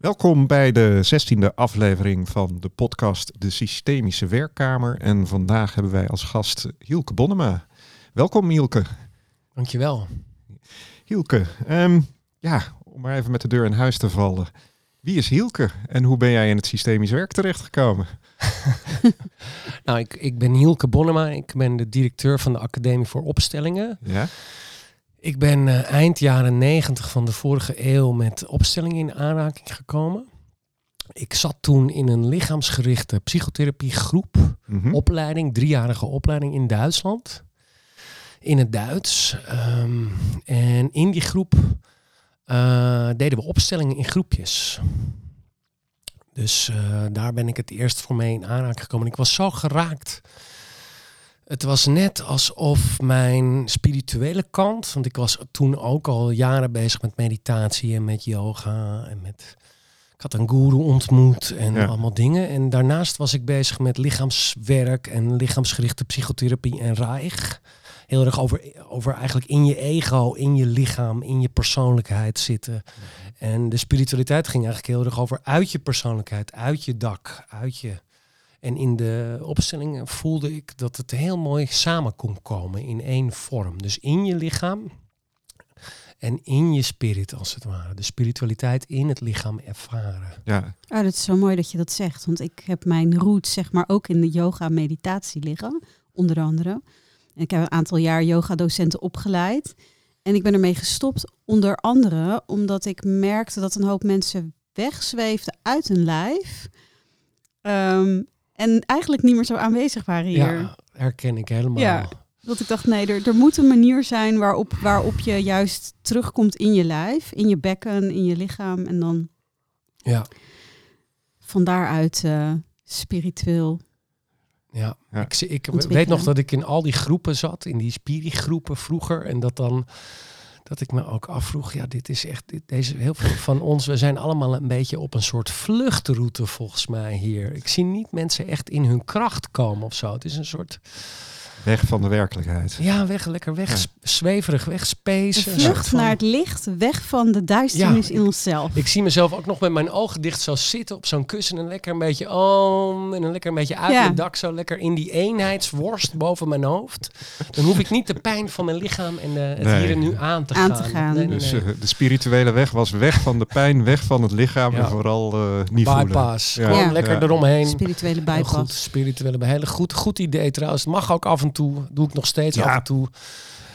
Welkom bij de zestiende aflevering van de podcast De Systemische Werkkamer. En vandaag hebben wij als gast Hielke Bonnema. Welkom Hielke. Dankjewel. Hielke, um, ja, om maar even met de deur in huis te vallen. Wie is Hielke en hoe ben jij in het systemisch werk terechtgekomen? nou, ik, ik ben Hielke Bonnema. Ik ben de directeur van de Academie voor Opstellingen. Ja? Ik ben uh, eind jaren negentig van de vorige eeuw met opstellingen in aanraking gekomen. Ik zat toen in een lichaamsgerichte psychotherapiegroep, mm opleiding, driejarige opleiding in Duitsland. In het Duits. Um, en in die groep uh, deden we opstellingen in groepjes. Dus uh, daar ben ik het eerst voor mee in aanraking gekomen. Ik was zo geraakt het was net alsof mijn spirituele kant, want ik was toen ook al jaren bezig met meditatie en met yoga en met. Ik had een guru ontmoet en allemaal dingen. En daarnaast was ik bezig met lichaamswerk en lichaamsgerichte psychotherapie en Reich. Heel erg over, over eigenlijk in je ego, in je lichaam, in je persoonlijkheid zitten. En de spiritualiteit ging eigenlijk heel erg over uit je persoonlijkheid, uit je dak, uit je en in de opstelling voelde ik dat het heel mooi samen kon komen in één vorm. Dus in je lichaam en in je spirit als het ware. De spiritualiteit in het lichaam ervaren. Ja. Oh, dat is zo mooi dat je dat zegt. Want ik heb mijn roots zeg maar ook in de yoga meditatie liggen, onder andere. En ik heb een aantal jaar yoga docenten opgeleid. En ik ben ermee gestopt onder andere omdat ik merkte dat een hoop mensen wegzweefden uit hun lijf. Um, en eigenlijk niet meer zo aanwezig waren hier. Ja, herken ik helemaal. Ja, dat ik dacht, nee, er, er moet een manier zijn waarop, waarop je juist terugkomt in je lijf, in je bekken, in je lichaam. En dan ja. van daaruit uh, spiritueel. Ja, ik, ik weet nog dat ik in al die groepen zat, in die spirigroepen vroeger. En dat dan dat ik me ook afvroeg, ja, dit is echt, deze heel veel van ons, we zijn allemaal een beetje op een soort vluchtroute volgens mij hier. Ik zie niet mensen echt in hun kracht komen of zo. Het is een soort Weg van de werkelijkheid. Ja, weg, lekker weg, ja. zweverig, weg, space. Vlucht naar het licht, weg van de duisternis in onszelf. Ik zie mezelf ook nog met mijn ogen dicht zo zitten op zo'n kussen en lekker een beetje om en een lekker een beetje uit ja. mijn dak, zo lekker in die eenheidsworst boven mijn hoofd. Dan hoef ik niet de pijn van mijn lichaam en de, het hier en nu aan te aan gaan. Te gaan. Nee, nee, dus uh, de spirituele weg was weg van de pijn, weg van het lichaam en vooral uh, niet Bypass. voelen. Gewoon lekker eromheen. Spirituele bypass. Goed, spirituele hele goed, goed idee trouwens. Het mag ook af en toe, doe ik nog steeds af en toe.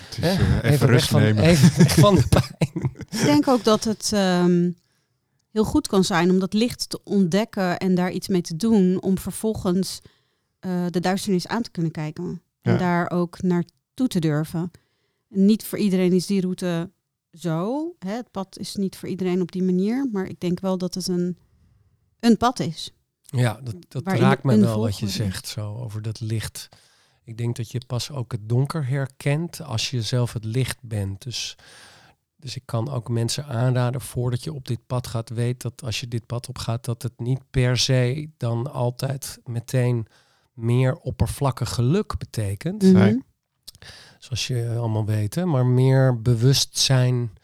Is, uh, even, even rust van, nemen. Even weg van de pijn. Ik denk ook dat het um, heel goed kan zijn om dat licht te ontdekken en daar iets mee te doen, om vervolgens uh, de duisternis aan te kunnen kijken. Ja. En daar ook naartoe te durven. En niet voor iedereen is die route zo. Hè? Het pad is niet voor iedereen op die manier, maar ik denk wel dat het een, een pad is. Ja, dat, dat raakt me wel wat je zegt, zo over dat licht. Ik denk dat je pas ook het donker herkent als je zelf het licht bent. Dus, dus ik kan ook mensen aanraden voordat je op dit pad gaat, weet dat als je dit pad op gaat, dat het niet per se dan altijd meteen meer oppervlakkig geluk betekent. Nee. Zoals je allemaal weet, hè? maar meer bewustzijn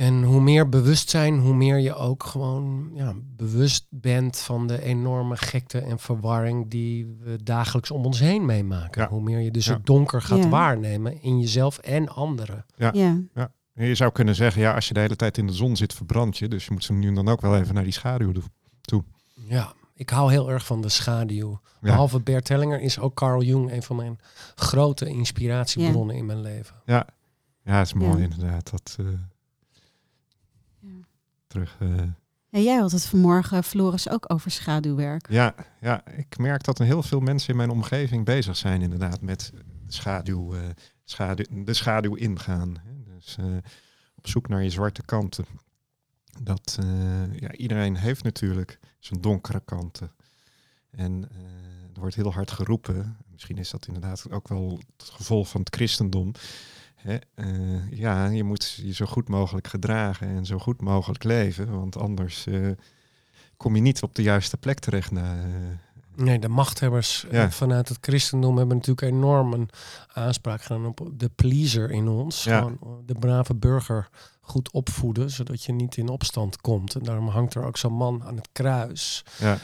en hoe meer bewustzijn, hoe meer je ook gewoon ja, bewust bent van de enorme gekte en verwarring die we dagelijks om ons heen meemaken. Ja. Hoe meer je dus Ja. het donker gaat Ja. waarnemen in jezelf en anderen. Ja. Ja. Ja. Je zou kunnen zeggen, ja, als je de hele tijd in de zon zit, verbrand je. Dus je moet ze nu en dan ook wel even naar die schaduw doen. Ja, ik hou heel erg van de schaduw. Ja. Behalve Bert Hellinger is ook Carl Jung een van mijn grote inspiratiebronnen in mijn leven. Ja, ja het is mooi Ja. inderdaad. Dat, eh. Terug... eh, En jij had het vanmorgen, Floris, ook over schaduwwerk. Ja, ja, ik merk dat er heel veel mensen in mijn omgeving bezig zijn inderdaad met de schaduw, eh, schaduw, de schaduw ingaan. Hè. Dus eh, op zoek naar je zwarte kanten. Dat eh, ja, iedereen heeft natuurlijk zijn donkere kanten. En eh, er wordt heel hard geroepen. Misschien is dat inderdaad ook wel het gevolg van het christendom. Hè? eh, ja, je moet je zo goed mogelijk gedragen en zo goed mogelijk leven. Want anders eh, kom je niet op de juiste plek terecht. Na, eh, Nee, de machthebbers Ja. vanuit het christendom hebben natuurlijk enorm een aanspraak gedaan op de pleaser in ons. Ja. Gewoon de brave burger goed opvoeden, zodat je niet in opstand komt. En daarom hangt er ook zo'n man aan het kruis. Ja.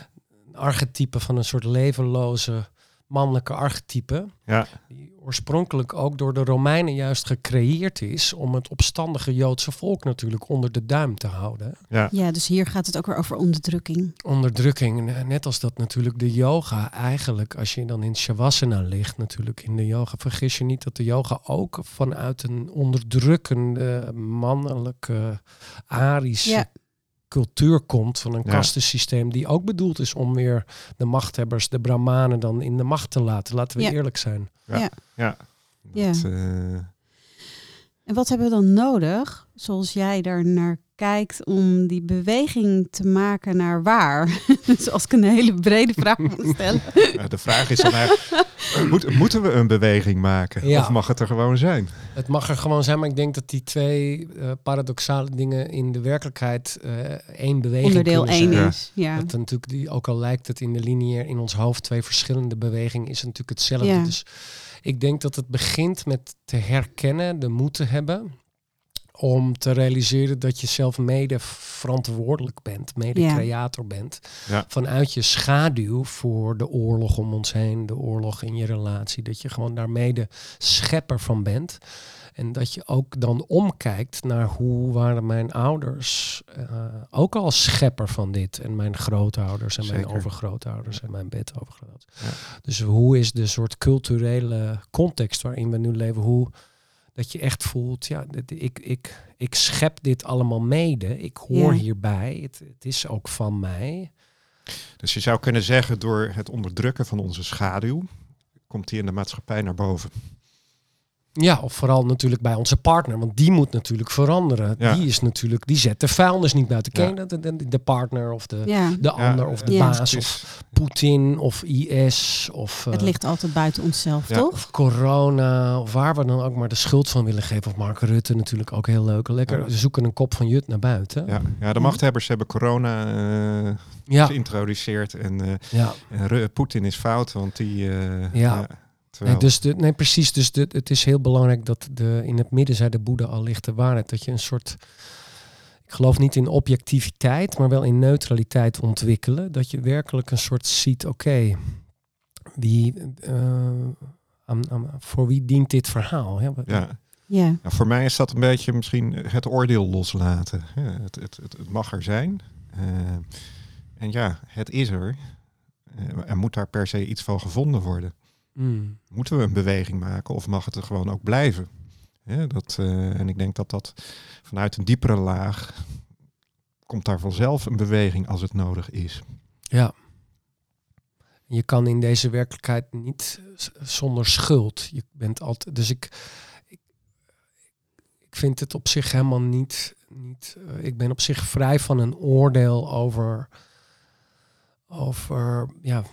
Een archetype van een soort levenloze mannelijke archetype. Ja. Die oorspronkelijk ook door de Romeinen juist gecreëerd is om het opstandige Joodse volk natuurlijk onder de duim te houden. Ja. Ja, dus hier gaat het ook weer over onderdrukking. Onderdrukking, eh, net als dat natuurlijk de yoga eigenlijk, als je dan in Shavasana ligt natuurlijk in de yoga, vergis je niet dat de yoga ook vanuit een onderdrukkende mannelijke arische Ja. Cultuur komt van een Ja. kastensysteem die ook bedoeld is om weer de machthebbers, de brahmanen dan in de macht te laten. Laten we Ja. eerlijk zijn. Ja. Ja. Dat, eh, En wat hebben we dan nodig, zoals jij daar naar kijkt, om die beweging te maken naar waar? dus als ik een hele brede vraag moet stellen. de vraag is dan eigenlijk, moet, moeten we een beweging maken? Ja. Of mag het er gewoon zijn? Het mag er gewoon zijn, maar ik denk dat die twee eh, paradoxale dingen in de werkelijkheid eh, één beweging Onderdeel kunnen 1 zijn. Ja. is. Ja. Dat natuurlijk die, ook al lijkt het in de lineair in ons hoofd twee verschillende bewegingen, is het natuurlijk hetzelfde. Ja. Dus ik denk dat het begint met te herkennen, de moed te hebben. Om te realiseren dat je zelf mede verantwoordelijk bent, mede Ja. creator bent. Ja. Vanuit je schaduw voor de oorlog om ons heen, de oorlog in je relatie. Dat je gewoon daar mede schepper van bent. En dat je ook dan omkijkt naar hoe waren mijn ouders eh, ook al schepper van dit. En mijn grootouders en mijn overgrootouders en mijn bedovergrootouders. Ja. Dus hoe is de soort culturele context waarin we nu leven, hoe dat je echt voelt, ja, dit- ik, ik, ik schep dit allemaal mede. Ik hoor Ja. hierbij. Het, het is ook van mij. Dus je zou kunnen zeggen, door het onderdrukken van onze schaduw, komt die in de maatschappij naar boven. Ja, of vooral natuurlijk bij onze partner, want die moet natuurlijk veranderen. Ja. Die is natuurlijk, die zet de vuilnis niet buiten. Ken Ja. je dat? De, de, de partner of de, ja. de Ja, ander of de Ja. baas Het of is- Poetin of IS of, Het eh, ligt altijd buiten onszelf, Ja. toch? of corona of waar we dan ook maar de schuld van willen geven. Of Mark Rutte natuurlijk ook heel leuk. Lekker, Ja. ze zoeken een kop van Jut naar buiten. ja, ja, de machthebbers hebben corona eh, ja. geïntroduceerd en, eh, ja. en Poetin is fout, want die... eh, Ja. Terwijl- Nee, dus de, nee, precies. Dus de, het is heel belangrijk dat de, in het midden, zei de Boeddha al, ligt de waarheid. Dat je een soort, ik geloof niet in objectiviteit, maar wel in neutraliteit ontwikkelen. Dat je werkelijk een soort ziet, oké, wie, eh, aan- aan- voor wie dient dit verhaal? Ja, ja. Ja. Nou, voor mij is dat een beetje misschien het oordeel loslaten. Ja, het, het, het, het mag er zijn. Eh, en ja, het is er. Eh, er moet daar per se iets van gevonden worden. Mm. Moeten we een beweging maken of mag het er gewoon ook blijven? Ja, dat, eh, en ik denk dat dat vanuit een diepere laag komt daar vanzelf een beweging als het nodig is. Ja. Je kan in deze werkelijkheid niet zonder schuld. Je bent altijd. Dus ik, ik, ik vind het op zich helemaal niet. niet eh, ik ben op zich vrij van een oordeel over. over ja,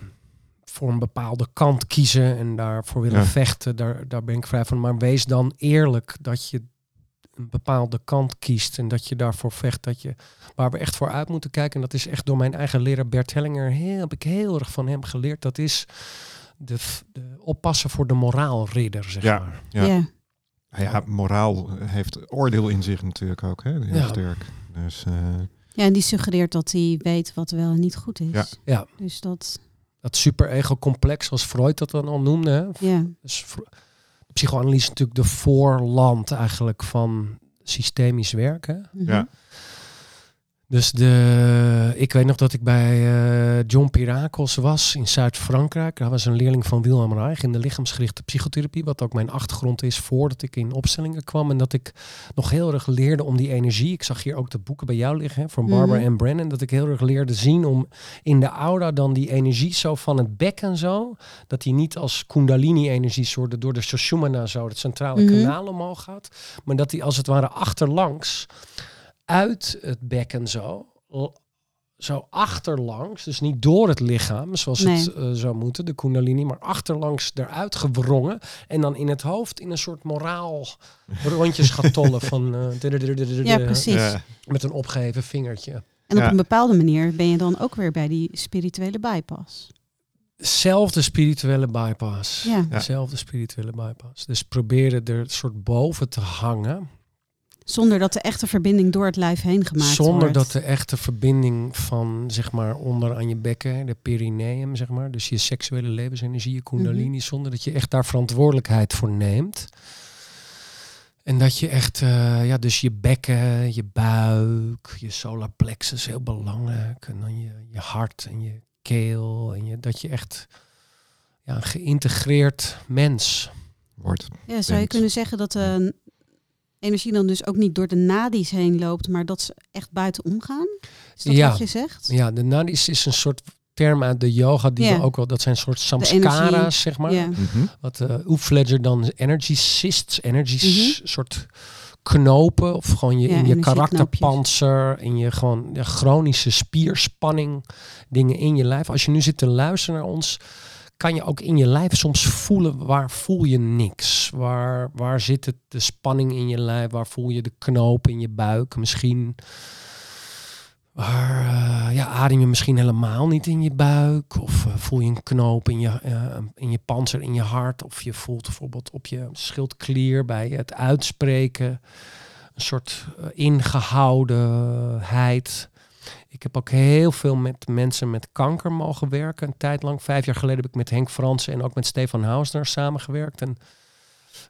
voor een bepaalde kant kiezen en daarvoor willen Ja. vechten. Daar, daar ben ik vrij van. Maar wees dan eerlijk dat je een bepaalde kant kiest en dat je daarvoor vecht. Dat je waar we echt voor uit moeten kijken. En dat is echt door mijn eigen leraar Bert Hellinger. Heel, heb ik heel erg van hem geleerd. Dat is de, de oppassen voor de moraalridder, zeg Ja. maar. Ja. Ja. Nou ja, moraal heeft oordeel in zich natuurlijk ook. Hè? Heel Ja. sterk. Dus eh, ja, en die suggereert dat hij weet wat wel en niet goed is. Ja. Ja. Dus dat, Dat super-ego-complex, zoals Freud dat dan al noemde. Hè? ja. Dus de psychoanalyse is natuurlijk de voorland eigenlijk van systemisch werken. Mhm. Ja. Dus de, ik weet nog dat ik bij eh, John Pirakos was in Zuid-Frankrijk. Hij was een leerling van Wilhelm Reich in de lichaamsgerichte psychotherapie. Wat ook mijn achtergrond is voordat ik in opstellingen kwam. En dat ik nog heel erg leerde om die energie. Ik zag hier ook de boeken bij jou liggen hè, van Barbara Mhm. en Brennan. Dat ik heel erg leerde zien om in de aura dan die energie zo van het bekken zo. Dat die niet als kundalini-energie soort door de Sushumna zo, het centrale Mhm. kanaal omhoog gaat. Maar dat die als het ware achterlangs uit het bekken zo, zo achterlangs, dus niet door het lichaam, zoals het eh, zou moeten, de kundalini, maar achterlangs eruit gewrongen en dan in het hoofd in een soort moraal rondjes gaat tollen van eh, Ja, precies. ja, met een opgeheven vingertje. En op Ja. een bepaalde manier ben je dan ook weer bij die spirituele bypass. Zelfde spirituele bypass. Ja. Dezelfde spirituele bypass. Dus proberen er een soort boven te hangen. Zonder dat de echte verbinding door het lijf heen gemaakt Zonder wordt. dat de echte verbinding van, zeg maar, onder aan je bekken, de perineum, zeg maar, dus je seksuele levensenergie, je kundalini, Mhm. zonder dat je echt daar verantwoordelijkheid voor neemt. En dat je echt, eh, ja, dus je bekken, je buik, je solar plexus, heel belangrijk. En dan je, je hart en je keel. En je, dat je echt ja, een geïntegreerd mens Wordt. Ja, zou je bent. kunnen zeggen dat de energie dan dus ook niet door de nadies heen loopt, maar dat ze echt buiten omgaan? Is dat Ja. wat je zegt? Ja, de nadis is een soort term uit de yoga die Ja. we ook wel, dat zijn soort samskara's, zeg maar. Mhm. Wat uh, Oefledger dan energy cysts, energy Mhm. soort knopen of gewoon je, Ja, in je karakterpanzer, in je gewoon ja, chronische spierspanning, dingen in je lijf. Als je nu zit te luisteren naar ons, kan je ook in je lijf soms voelen waar voel je niks. Waar, waar zit het, de spanning in je lijf? Waar voel je de knoop in je buik? Misschien waar, eh, ja, adem je misschien helemaal niet in je buik? Of eh, voel je een knoop in je, eh, in je panzer, in je hart? Of je voelt bijvoorbeeld op je schildklier bij het uitspreken een soort eh, ingehoudenheid. Ik heb ook heel veel met mensen met kanker mogen werken. Een tijd lang, vijf jaar geleden, heb ik met Henk Fransen en ook met Stefan Hausner samengewerkt. En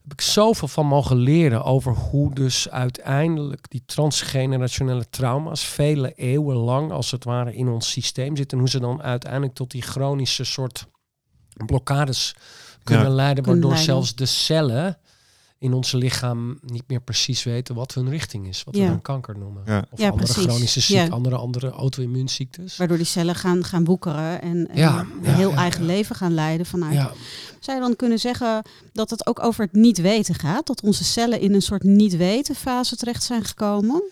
heb ik zoveel van mogen leren over hoe dus uiteindelijk die transgenerationele trauma's vele eeuwen lang als het ware in ons systeem zitten. En hoe ze dan uiteindelijk tot die chronische soort blokkades kunnen Ja. leiden, waardoor zelfs de cellen in ons lichaam niet meer precies weten wat hun richting is. Wat we Ja. dan kanker noemen. Ja. Of Ja, andere precies. chronische ziekten, Ja. andere, andere auto-immuunziektes. Waardoor die cellen gaan, gaan woekeren en, en Ja, een heel ja, eigen ja. leven gaan leiden vanuit. Ja, Zou je dan kunnen zeggen dat het ook over het niet weten gaat? Dat onze cellen in een soort niet weten fase terecht zijn gekomen?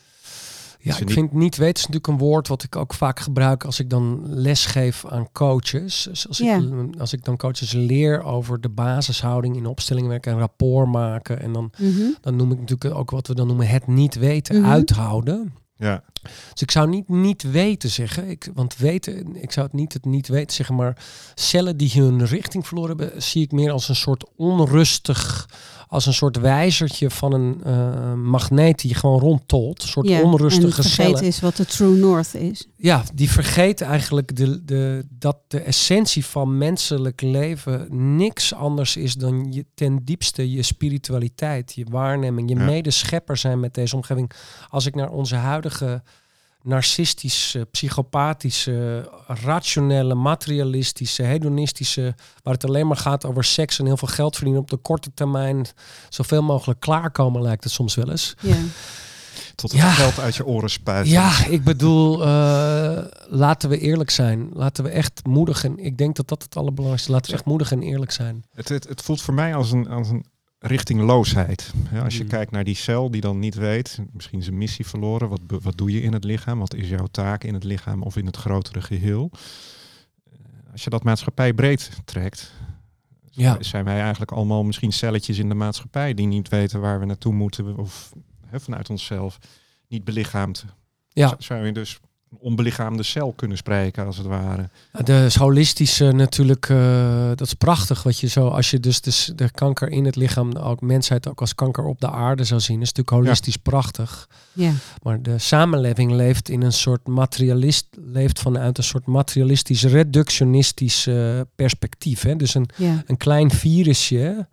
Ja, er ik niet- vind niet weten is natuurlijk een woord wat ik ook vaak gebruik als ik dan les geef aan coaches. Dus als, Ja. ik, als ik dan coaches leer over de basishouding in opstellingwerk en rapport maken. En dan, Mhm. dan noem ik natuurlijk ook wat we dan noemen het niet weten, Mhm. uithouden. Ja. Dus ik zou niet niet weten zeggen, ik, want weten, ik zou het niet het niet weten zeggen, maar cellen die hun richting verloren hebben, zie ik meer als een soort onrustig, als een soort wijzertje van een eh, magneet die gewoon rondtolt. Een soort Ja, en onrustige vergeten cellen. is wat de true north is. Ja, die vergeten eigenlijk de, de, dat de essentie van menselijk leven niks anders is dan je, ten diepste je spiritualiteit, je waarneming, je Ja. medeschepper zijn met deze omgeving. Als ik naar onze huidige narcistische, psychopathische, rationele, materialistische, hedonistische, waar het alleen maar gaat over seks en heel veel geld verdienen op de korte termijn, zoveel mogelijk klaarkomen lijkt het soms wel eens. Ja. Tot het Ja. geld uit je oren spuiten. Ja, ik bedoel, eh, laten we eerlijk zijn. Laten we echt moedig en ik denk dat dat het allerbelangrijkste is. Laten we echt moedig en eerlijk zijn. Het, het, het voelt voor mij als een, als een richtingloosheid. Ja, als je Mm. kijkt naar die cel die dan niet weet, misschien zijn missie verloren. Wat, wat doe je in het lichaam? Wat is jouw taak in het lichaam of in het grotere geheel? Eh, Als je dat maatschappij breed trekt, Ja. zijn wij eigenlijk allemaal misschien celletjes in de maatschappij die niet weten waar we naartoe moeten of hè, vanuit onszelf niet belichaamd. Ja. Zou je dus onbelichaamde cel kunnen spreken als het ware? De holistische natuurlijk, eh, dat is prachtig. Wat je zo, als je dus de, de kanker in het lichaam, ook mensheid ook als kanker op de aarde zou zien, is natuurlijk holistisch prachtig. Ja. Maar de samenleving leeft in een soort materialist, leeft vanuit een soort materialistisch, reductionistisch eh, perspectief. Hè? Dus een, ja. een klein virusje,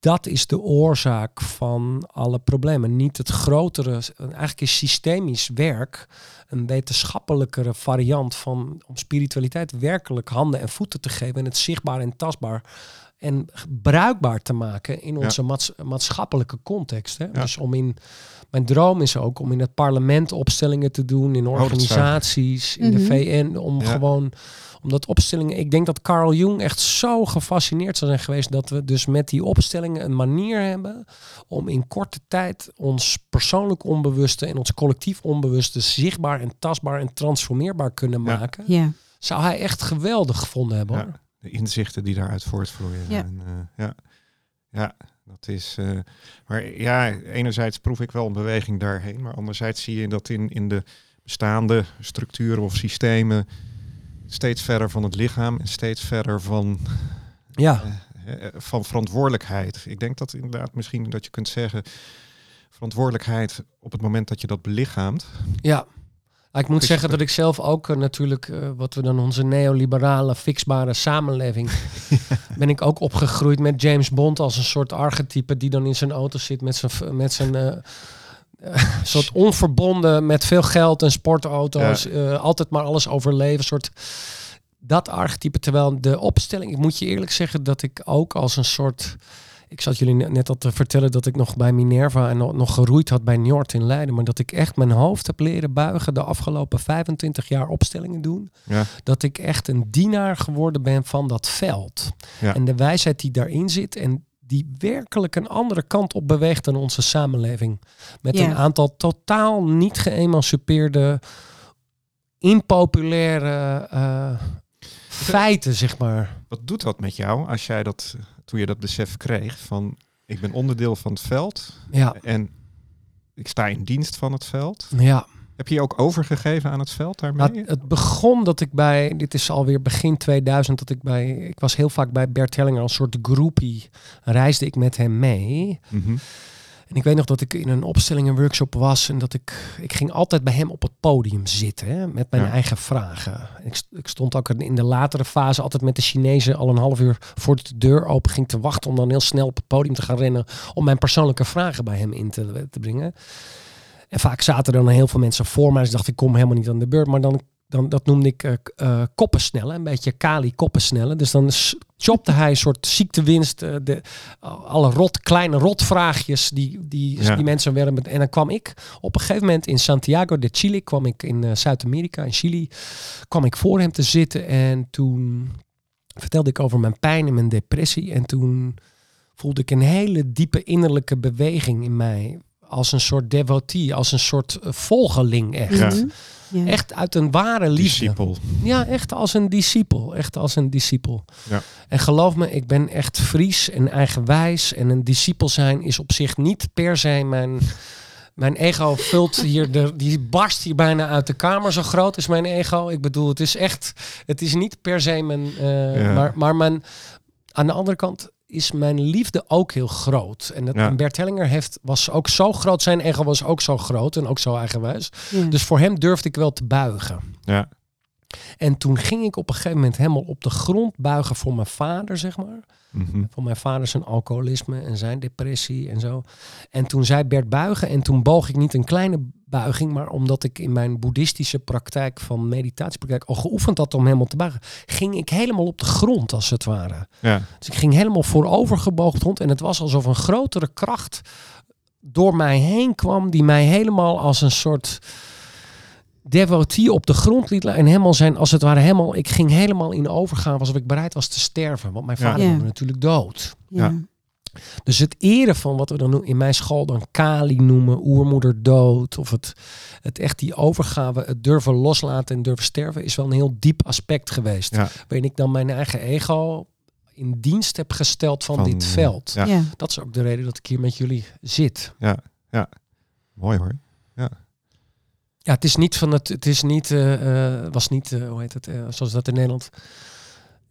dat is de oorzaak van alle problemen. Niet het grotere, eigenlijk is systemisch werk een wetenschappelijkere variant van om spiritualiteit werkelijk handen en voeten te geven en het zichtbaar en tastbaar en bruikbaar te maken in Ja. onze maats- maatschappelijke context. Hè? Ja. Dus om in mijn droom is ook om in het parlement opstellingen te doen, in Oh, organisaties, in de Mhm. VN, om Ja. gewoon omdat opstellingen, ik denk dat Carl Jung echt zo gefascineerd zou zijn geweest dat we dus met die opstellingen een manier hebben om in korte tijd ons persoonlijk onbewuste en ons collectief onbewuste zichtbaar en tastbaar en transformeerbaar kunnen maken. ja. Zou hij echt geweldig gevonden hebben hoor. De inzichten die daaruit voortvloeien. Ja. En, eh, ja. ja, dat is. eh, maar ja, enerzijds proef ik wel een beweging daarheen, maar anderzijds zie je dat in, in de bestaande structuren of systemen steeds verder van het lichaam en steeds verder van, Ja, eh, van verantwoordelijkheid. Ik denk dat inderdaad misschien dat je kunt zeggen. verantwoordelijkheid op het moment dat je dat belichaamt. Ja. Ik moet zeggen dat ik zelf ook eh, natuurlijk, eh, wat we dan onze neoliberale, fixbare samenleving, ben ik ook opgegroeid met James Bond als een soort archetype die dan in zijn auto zit met zijn, met zijn eh, soort onverbonden met veel geld en sportauto's, altijd maar alles overleven, soort dat archetype. Terwijl de opstelling, ik moet je eerlijk zeggen dat ik ook als een soort ik zat jullie net al te vertellen dat ik nog bij Minerva en nog, nog geroeid had bij Njord in Leiden. Maar dat ik echt mijn hoofd heb leren buigen de afgelopen 25 jaar opstellingen doen. Ja. Dat ik echt een dienaar geworden ben van dat veld. Ja. En de wijsheid die daarin zit en die werkelijk een andere kant op beweegt dan onze samenleving. Met Ja. een aantal totaal niet geëmancipeerde, impopulaire eh, feiten, zeg maar. Wat doet dat met jou als jij dat, toen je dat besef kreeg van ik ben onderdeel van het veld Ja, en ik sta in dienst van het veld. ja. Heb je je ook overgegeven aan het veld daarmee? Nou, het begon dat ik bij, dit is alweer begin 2000, dat ik bij, ik was heel vaak bij Bert Hellinger als soort groepie, reisde ik met hem mee. Mhm. En ik weet nog dat ik in een opstelling een workshop was en dat ik, ik ging altijd bij hem op het podium zitten hè, met mijn Ja. eigen vragen. Ik, ik stond ook in de latere fase altijd met de Chinezen al een half uur voordat de deur open ging te wachten om dan heel snel op het podium te gaan rennen om mijn persoonlijke vragen bij hem in te, te brengen. En vaak zaten er dan heel veel mensen voor mij. Dus dacht, ik kom helemaal niet aan de beurt. Maar dan, dan dat noemde ik koppensnellen. Een beetje kali koppensnellen. Dus dan chopte hij een soort ziektewinst. eh, de, alle rot, kleine rotvraagjes die, die, Ja. die mensen werden. Met, en dan kwam ik op een gegeven moment in Santiago de Chile. kwam ik in Zuid-Amerika, in Chili. kwam ik voor hem te zitten. En toen vertelde ik over mijn pijn en mijn depressie. En toen voelde ik een hele diepe innerlijke beweging in mij. Als een soort devotee, als een soort volgeling echt. Ja. Ja. Echt uit een ware liefde. Discipel. Ja, echt als een discipel. Echt als een discipel. Ja. En geloof me, ik ben echt Fries en eigenwijs. En een discipel zijn is op zich niet per se mijn... Mijn ego vult hier, de, die barst hier bijna uit de kamer. Zo groot is mijn ego. Ik bedoel, het is echt, het is niet per se mijn, eh, Ja. maar, maar mijn, aan de andere kant is mijn liefde ook heel groot. En, dat, Ja. Bert Hellinger heeft, was ook zo groot, zijn ego was ook zo groot en ook zo eigenwijs. Ja. Dus voor hem durfde ik wel te buigen. Ja. En toen ging ik op een gegeven moment helemaal op de grond buigen voor mijn vader, zeg maar. Mhm. Voor mijn vader zijn alcoholisme en zijn depressie en zo. En toen zei Bert buigen en toen boog ik niet een kleine buiging, maar omdat ik in mijn boeddhistische praktijk van meditatiepraktijk al geoefend had om helemaal te buigen, ging ik helemaal op de grond als het ware. Ja. Dus ik ging helemaal voorovergebogen rond en het was alsof een grotere kracht door mij heen kwam die mij helemaal als een soort devotee op de grond liet liggen en helemaal zijn als het ware helemaal ik ging helemaal in overgaan alsof ik bereid was te sterven want mijn vader Ja. wilde natuurlijk dood. Ja. Dus het eren van wat we dan in mijn school dan Kali noemen, oermoeder dood, of het, het echt die overgave, het durven loslaten en durven sterven, is wel een heel diep aspect geweest. Ja. Waarin ik dan mijn eigen ego in dienst heb gesteld van, Van, dit eh, veld. Ja. Ja. Dat is ook de reden dat ik hier met jullie zit. Mooi hoor. Ja, het is niet van het, het is niet, eh, eh, was niet, eh, hoe heet het, eh, zoals dat in Nederland,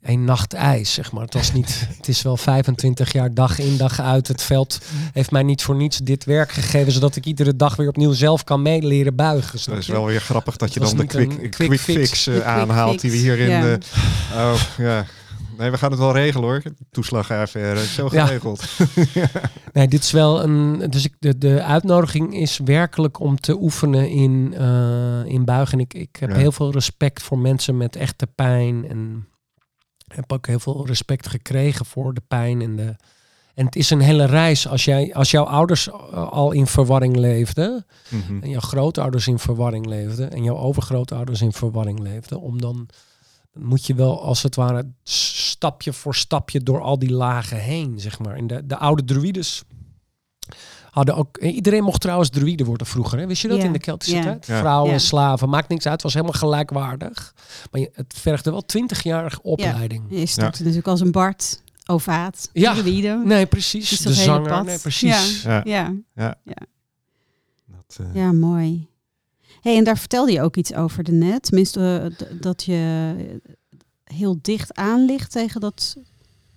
een nacht ijs, zeg maar. Het was niet, het is wel 25 jaar dag in dag uit. Het veld heeft mij niet voor niets dit werk gegeven, zodat ik iedere dag weer opnieuw zelf kan meeleren buigen. Dat is wel weer grappig dat je dan de quick, quick, quick fix, eh, aanhaalt die we hier in ja. de... Oh, ja. Nee, we gaan het wel regelen hoor. Toeslagaffaire, zo Ja. geregeld. Nee, dit is wel een. Dus ik, de, de uitnodiging is werkelijk om te oefenen in, eh, in buigen. Ik, ik heb Ja. heel veel respect voor mensen met echte pijn. En heb ook heel veel respect gekregen voor de pijn. En, de, en het is een hele reis. Als, jij, als jouw ouders eh, al in verwarring leefden. Mhm. En jouw grootouders in verwarring leefden. En jouw overgrootouders in verwarring leefden. Om dan. dan moet je wel als het ware stapje voor stapje door al die lagen heen, zeg maar. En de, de oude druides hadden ook... eh, Iedereen mocht trouwens druïde worden vroeger, hè? Wist je dat Ja. in de Keltische Ja. tijd? Ja. Vrouwen, Ja. slaven, maakt niks uit. Het was helemaal gelijkwaardig. Maar je, het vergde wel twintigjarige opleiding. Je startte natuurlijk als een Bart, Ovaat, Ja. druïde. Nee, precies. Dus De zanger. pad. Nee, precies. Ja. Ja, Dat, eh, ja, mooi. Hey, en daar vertelde je ook iets over de net. Tenminste, eh, dat je heel dicht aan ligt tegen dat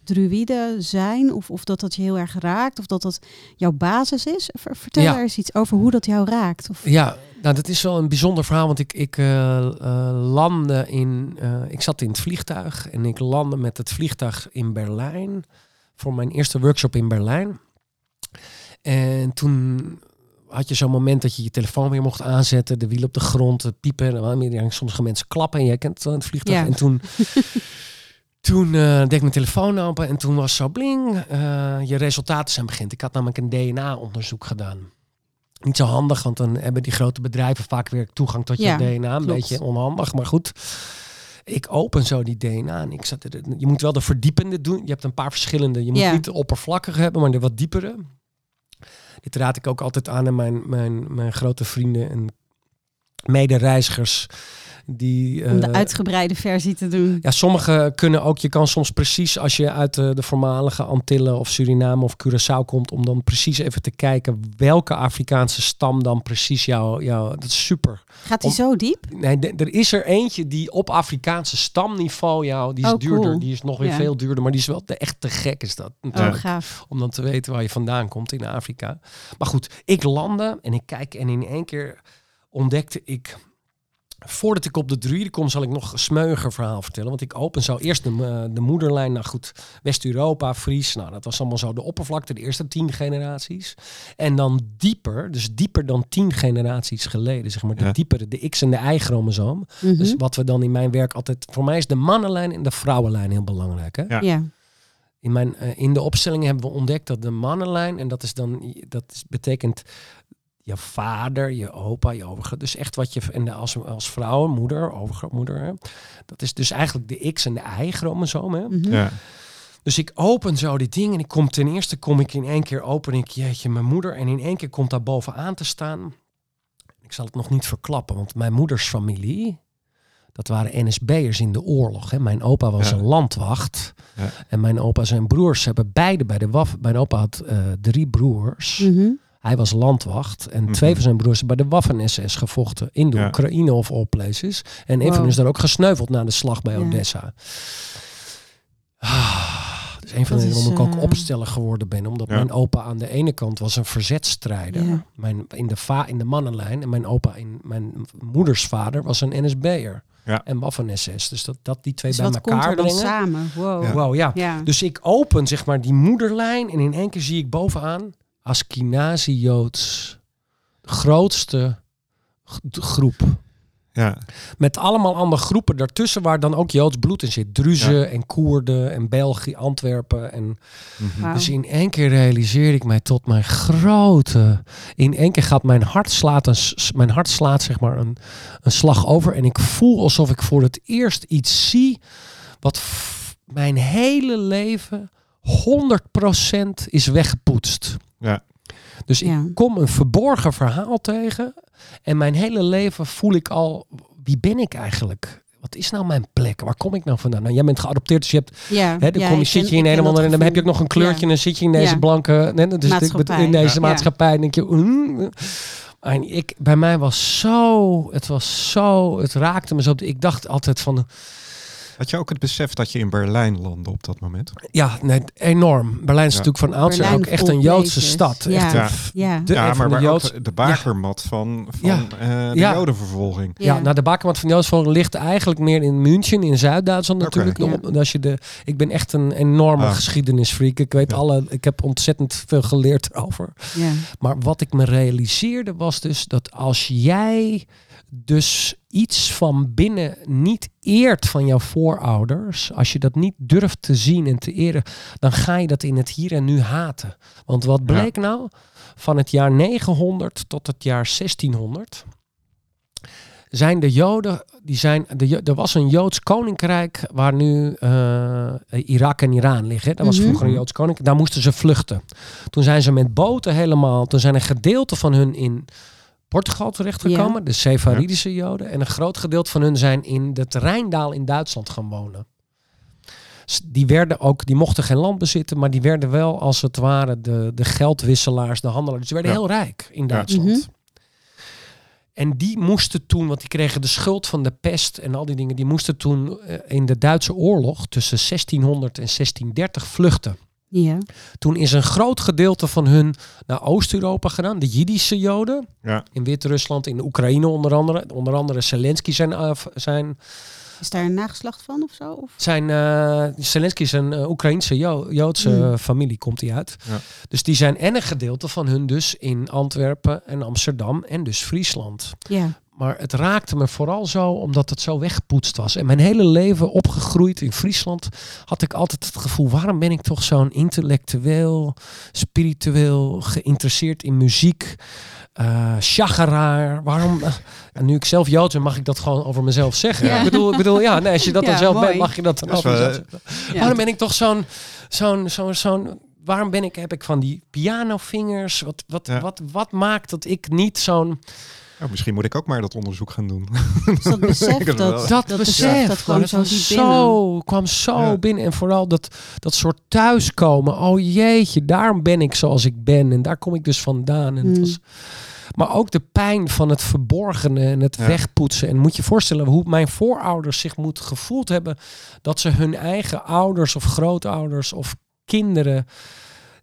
druïden zijn? Of, of dat dat je heel erg raakt? Of dat dat jouw basis is? Ver- Vertel Ja. daar eens iets over hoe dat jou raakt. Of, Ja, nou, dat is wel een bijzonder verhaal. Want ik, ik eh, eh, landde in. eh, ik zat in het vliegtuig en ik landde met het vliegtuig in Berlijn. Voor mijn eerste workshop in Berlijn. En toen had je zo'n moment dat je je telefoon weer mocht aanzetten. De wiel op de grond, piepen. En dan sommige mensen klappen. En jij kent het wel in het vliegtuig. Ja. En toen. Toen eh, deed ik mijn telefoon open en toen was zo bling, eh, je resultaten zijn begint. Ik had namelijk een DNA-onderzoek gedaan. Niet zo handig, want dan hebben die grote bedrijven vaak weer toegang tot je Ja, DNA. Een klopt. beetje onhandig, maar goed. Ik open zo die DNA en ik zat er, je moet wel de verdiepende doen. Je hebt een paar verschillende. Je moet Ja. niet de oppervlakkige hebben, maar de wat diepere. Dit raad ik ook altijd aan aan mijn, mijn, mijn grote vrienden en medereizigers. Die, om de eh, uitgebreide versie te doen. ja, sommige kunnen ook. Je kan soms precies als je uit de, de voormalige Antillen of Suriname of Curaçao komt, om dan precies even te kijken welke Afrikaanse stam dan precies jou. jou dat is super. Gaat hij om- zo diep? Nee, er is er eentje die op Afrikaanse stamniveau jou, die is Oh, duurder. cool. Die is nog weer Ja. veel duurder, maar die is wel te, echt te gek is dat. Oh, gaaf. om dan te weten waar je vandaan komt in Afrika. Maar goed, ik landde en ik kijk en in één keer ontdekte ik... Voordat ik op de druiden kom, zal ik nog een smeuiger verhaal vertellen. Want ik open zo eerst de, eh, de moederlijn. Nou goed, West-Europa, Fries. Nou, dat was allemaal zo de oppervlakte, de eerste tien generaties. En dan dieper, dus dieper dan tien generaties geleden. Zeg maar, de Ja. diepere, de X- en de Y-chromosoom. Mhm. Dus wat we dan in mijn werk altijd... Voor mij is de mannenlijn en de vrouwenlijn heel belangrijk. Hè? Ja. ja. In, mijn, eh, in de opstellingen hebben we ontdekt dat de mannenlijn, en dat is dan, dat is, betekent je vader, je opa, je overgroot. Dus echt wat je, en als, als vrouw, moeder, overgrootmoeder, hè, dat is dus eigenlijk de X en de Y-chromosoom. Hè? Mhm. Ja. Dus ik open zo die ding en ik kom ten eerste, kom ik in één keer open, ik, jeetje, mijn moeder, en in één keer komt daar bovenaan te staan. Ik zal het nog niet verklappen, want mijn moeders familie, dat waren NSB'ers in de oorlog. Hè. Mijn opa was Ja. een landwacht. Ja. En mijn opa zijn broers hebben beide bij de WAF. Mijn opa had eh, drie broers. Mhm. Hij was landwacht. En Mhm. twee van zijn broers hebben bij de Waffen-SS gevochten. In de Ja. Oekraïne of all places. En een van Wow. hen is daar ook gesneuveld na de slag bij Ja. Odessa. Ah, dat is een van de redenen waarom ik ook eh, opsteller geworden ben. Omdat Ja. mijn opa aan de ene kant was een verzetstrijder. Ja. Mijn, in, de va in de mannenlijn. En mijn opa, in mijn moeders vader, was een NSB'er. Ja. En Waffen-SS. Dus dat, dat die twee Dus bij wat komt elkaar er dan brengen. samen? Wow. Ja. Wow, ja. Ja. Dus ik open zeg maar die moederlijn en in één keer zie ik bovenaan Askenazi-Joods. De grootste groep. Ja. Met allemaal andere groepen daartussen waar dan ook Joods bloed in zit. Druzen Ja. en Koerden en België, Antwerpen. En Mhm. Dus in één keer realiseer ik mij tot mijn grote... In één keer gaat mijn hart slaat, een, mijn hart slaat zeg maar een, een slag over. En ik voel alsof ik voor het eerst iets zie wat mijn hele leven 100% is weggepoetst. Ja. Dus Ja. ik kom een verborgen verhaal tegen. En mijn hele leven voel ik al, wie ben ik eigenlijk? Wat is nou mijn plek? Waar kom ik nou vandaan? Nou, jij bent geadopteerd, dus je hebt Ja, Hè, dan ja, kom je, zit je in een en dan heb je ook nog een kleurtje Ja. en dan zit je in deze Ja. blanke, nee, dus Maatschappij. in deze Ja. maatschappij. En denk je, mm. en ik, bij mij was zo, het was zo, het raakte me zo. Ik dacht altijd van, Had je ook het besef dat je in Berlijn landde op dat moment? ja, nee, enorm. Berlijn is Ja. natuurlijk van oudsher ook echt een Joodse places. stad. Ja. Echt, Ja. Ja. de, ja, van maar de waar Joods, ook de, de bakermat van, van Ja. eh, de Ja. jodenvervolging. Ja, nou de bakermat van Joodsvolk ligt eigenlijk meer in München, in Zuid-Duitsland natuurlijk. Om- Als je de, ik ben echt een enorme Ah. geschiedenisfreak. Ik weet Ja. alle, ik heb ontzettend veel geleerd erover. Ja. Maar wat ik me realiseerde was dus dat als jij dus iets van binnen niet eert van jouw voorouders, als je dat niet durft te zien en te eren, dan ga je dat in het hier en nu haten. Want wat Ja. bleek nou? Van het jaar 900 tot het jaar 1600 zijn de Joden, die zijn, de, er was een Joods koninkrijk waar nu eh, Irak en Iran liggen. Dat was Mhm. vroeger een Joods koninkrijk. Daar moesten ze vluchten. Toen zijn ze met boten helemaal, toen zijn een gedeelte van hun in Portugal terechtgekomen, de Sefaridische Joden. En een groot gedeelte van hun zijn in het Rijndaal in Duitsland gaan wonen. Die werden ook, die mochten geen land bezitten, maar die werden wel als het ware de, de geldwisselaars, de handelaars. Dus die werden Ja. heel rijk in Duitsland. En die moesten toen, want die kregen de schuld van de pest en al die dingen, die moesten toen eh, in de Duitse oorlog tussen 1600 en 1630 vluchten. Ja. Toen is een groot gedeelte van hun naar Oost-Europa gedaan, de Jiddische Joden. Ja. In Wit-Rusland, in Oekraïne onder andere. Onder andere Zelensky zijn, uh, zijn Is daar een nageslacht van of zo? Of? zijn uh, Zelensky is een uh, Oekraïnse jo Joodse Mm. familie, komt hij uit. Ja. Dus die zijn en een gedeelte van hun dus in Antwerpen en Amsterdam en dus Friesland. Ja. Maar het raakte me vooral zo omdat het zo weggepoetst was. En mijn hele leven opgegroeid in Friesland had ik altijd het gevoel: waarom ben ik toch zo'n intellectueel, spiritueel, geïnteresseerd in muziek? Uh, chageraar. Waarom? Uh, en nu ik zelf Joods ben, mag ik dat gewoon over mezelf zeggen. Ja. Ik, bedoel, ik bedoel, ja, nee, als je dat Ja, dan zelf mooi. bent, mag je dat dan over zeggen. Ja. Waarom ben ik toch zo'n, zo'n, zo'n, zo'n, waarom ben ik, heb ik van die pianovingers? Wat, wat, Ja. wat, wat maakt dat ik niet zo'n, Oh, misschien moet ik ook maar dat onderzoek gaan doen. Dus dat besef, dat, dat, dat besef, dat kwam zo zo, kwam zo Ja. binnen. En vooral dat, dat soort thuiskomen. Oh jeetje, daarom ben ik zoals ik ben. En daar kom ik dus vandaan. En het Mm. was, maar ook de pijn van het verborgene en het Ja. wegpoetsen. En moet je voorstellen hoe mijn voorouders zich moeten gevoeld hebben... dat ze hun eigen ouders of grootouders of kinderen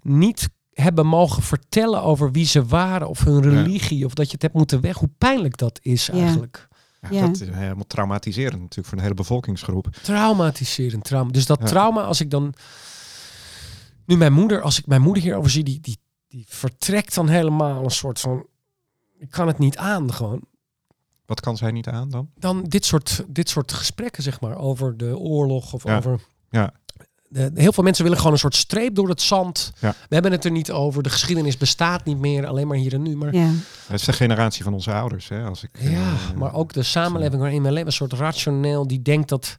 niet hebben mogen vertellen over wie ze waren of hun Ja. religie of dat je het hebt moeten weg. Hoe pijnlijk dat is Ja. eigenlijk. Ja, Ja. Dat is helemaal traumatiserend natuurlijk voor een hele bevolkingsgroep. Traumatiserend trauma. Dus dat Ja. trauma, als ik dan. Nu mijn moeder, als ik mijn moeder hierover zie, die, die, die vertrekt dan helemaal een soort van. Ik kan het niet aan gewoon. Wat kan zij niet aan dan? Dan dit soort, dit soort gesprekken, zeg maar, over de oorlog of Ja. over. Ja. De, heel veel mensen willen gewoon een soort streep door het zand. Ja. We hebben het er niet over. De geschiedenis bestaat niet meer, alleen maar hier en nu. Maar Ja. Dat is de generatie van onze ouders. Hè? Als ik, Ja, eh, maar ook de samenleving waarin we leven, een soort rationeel, die denkt dat,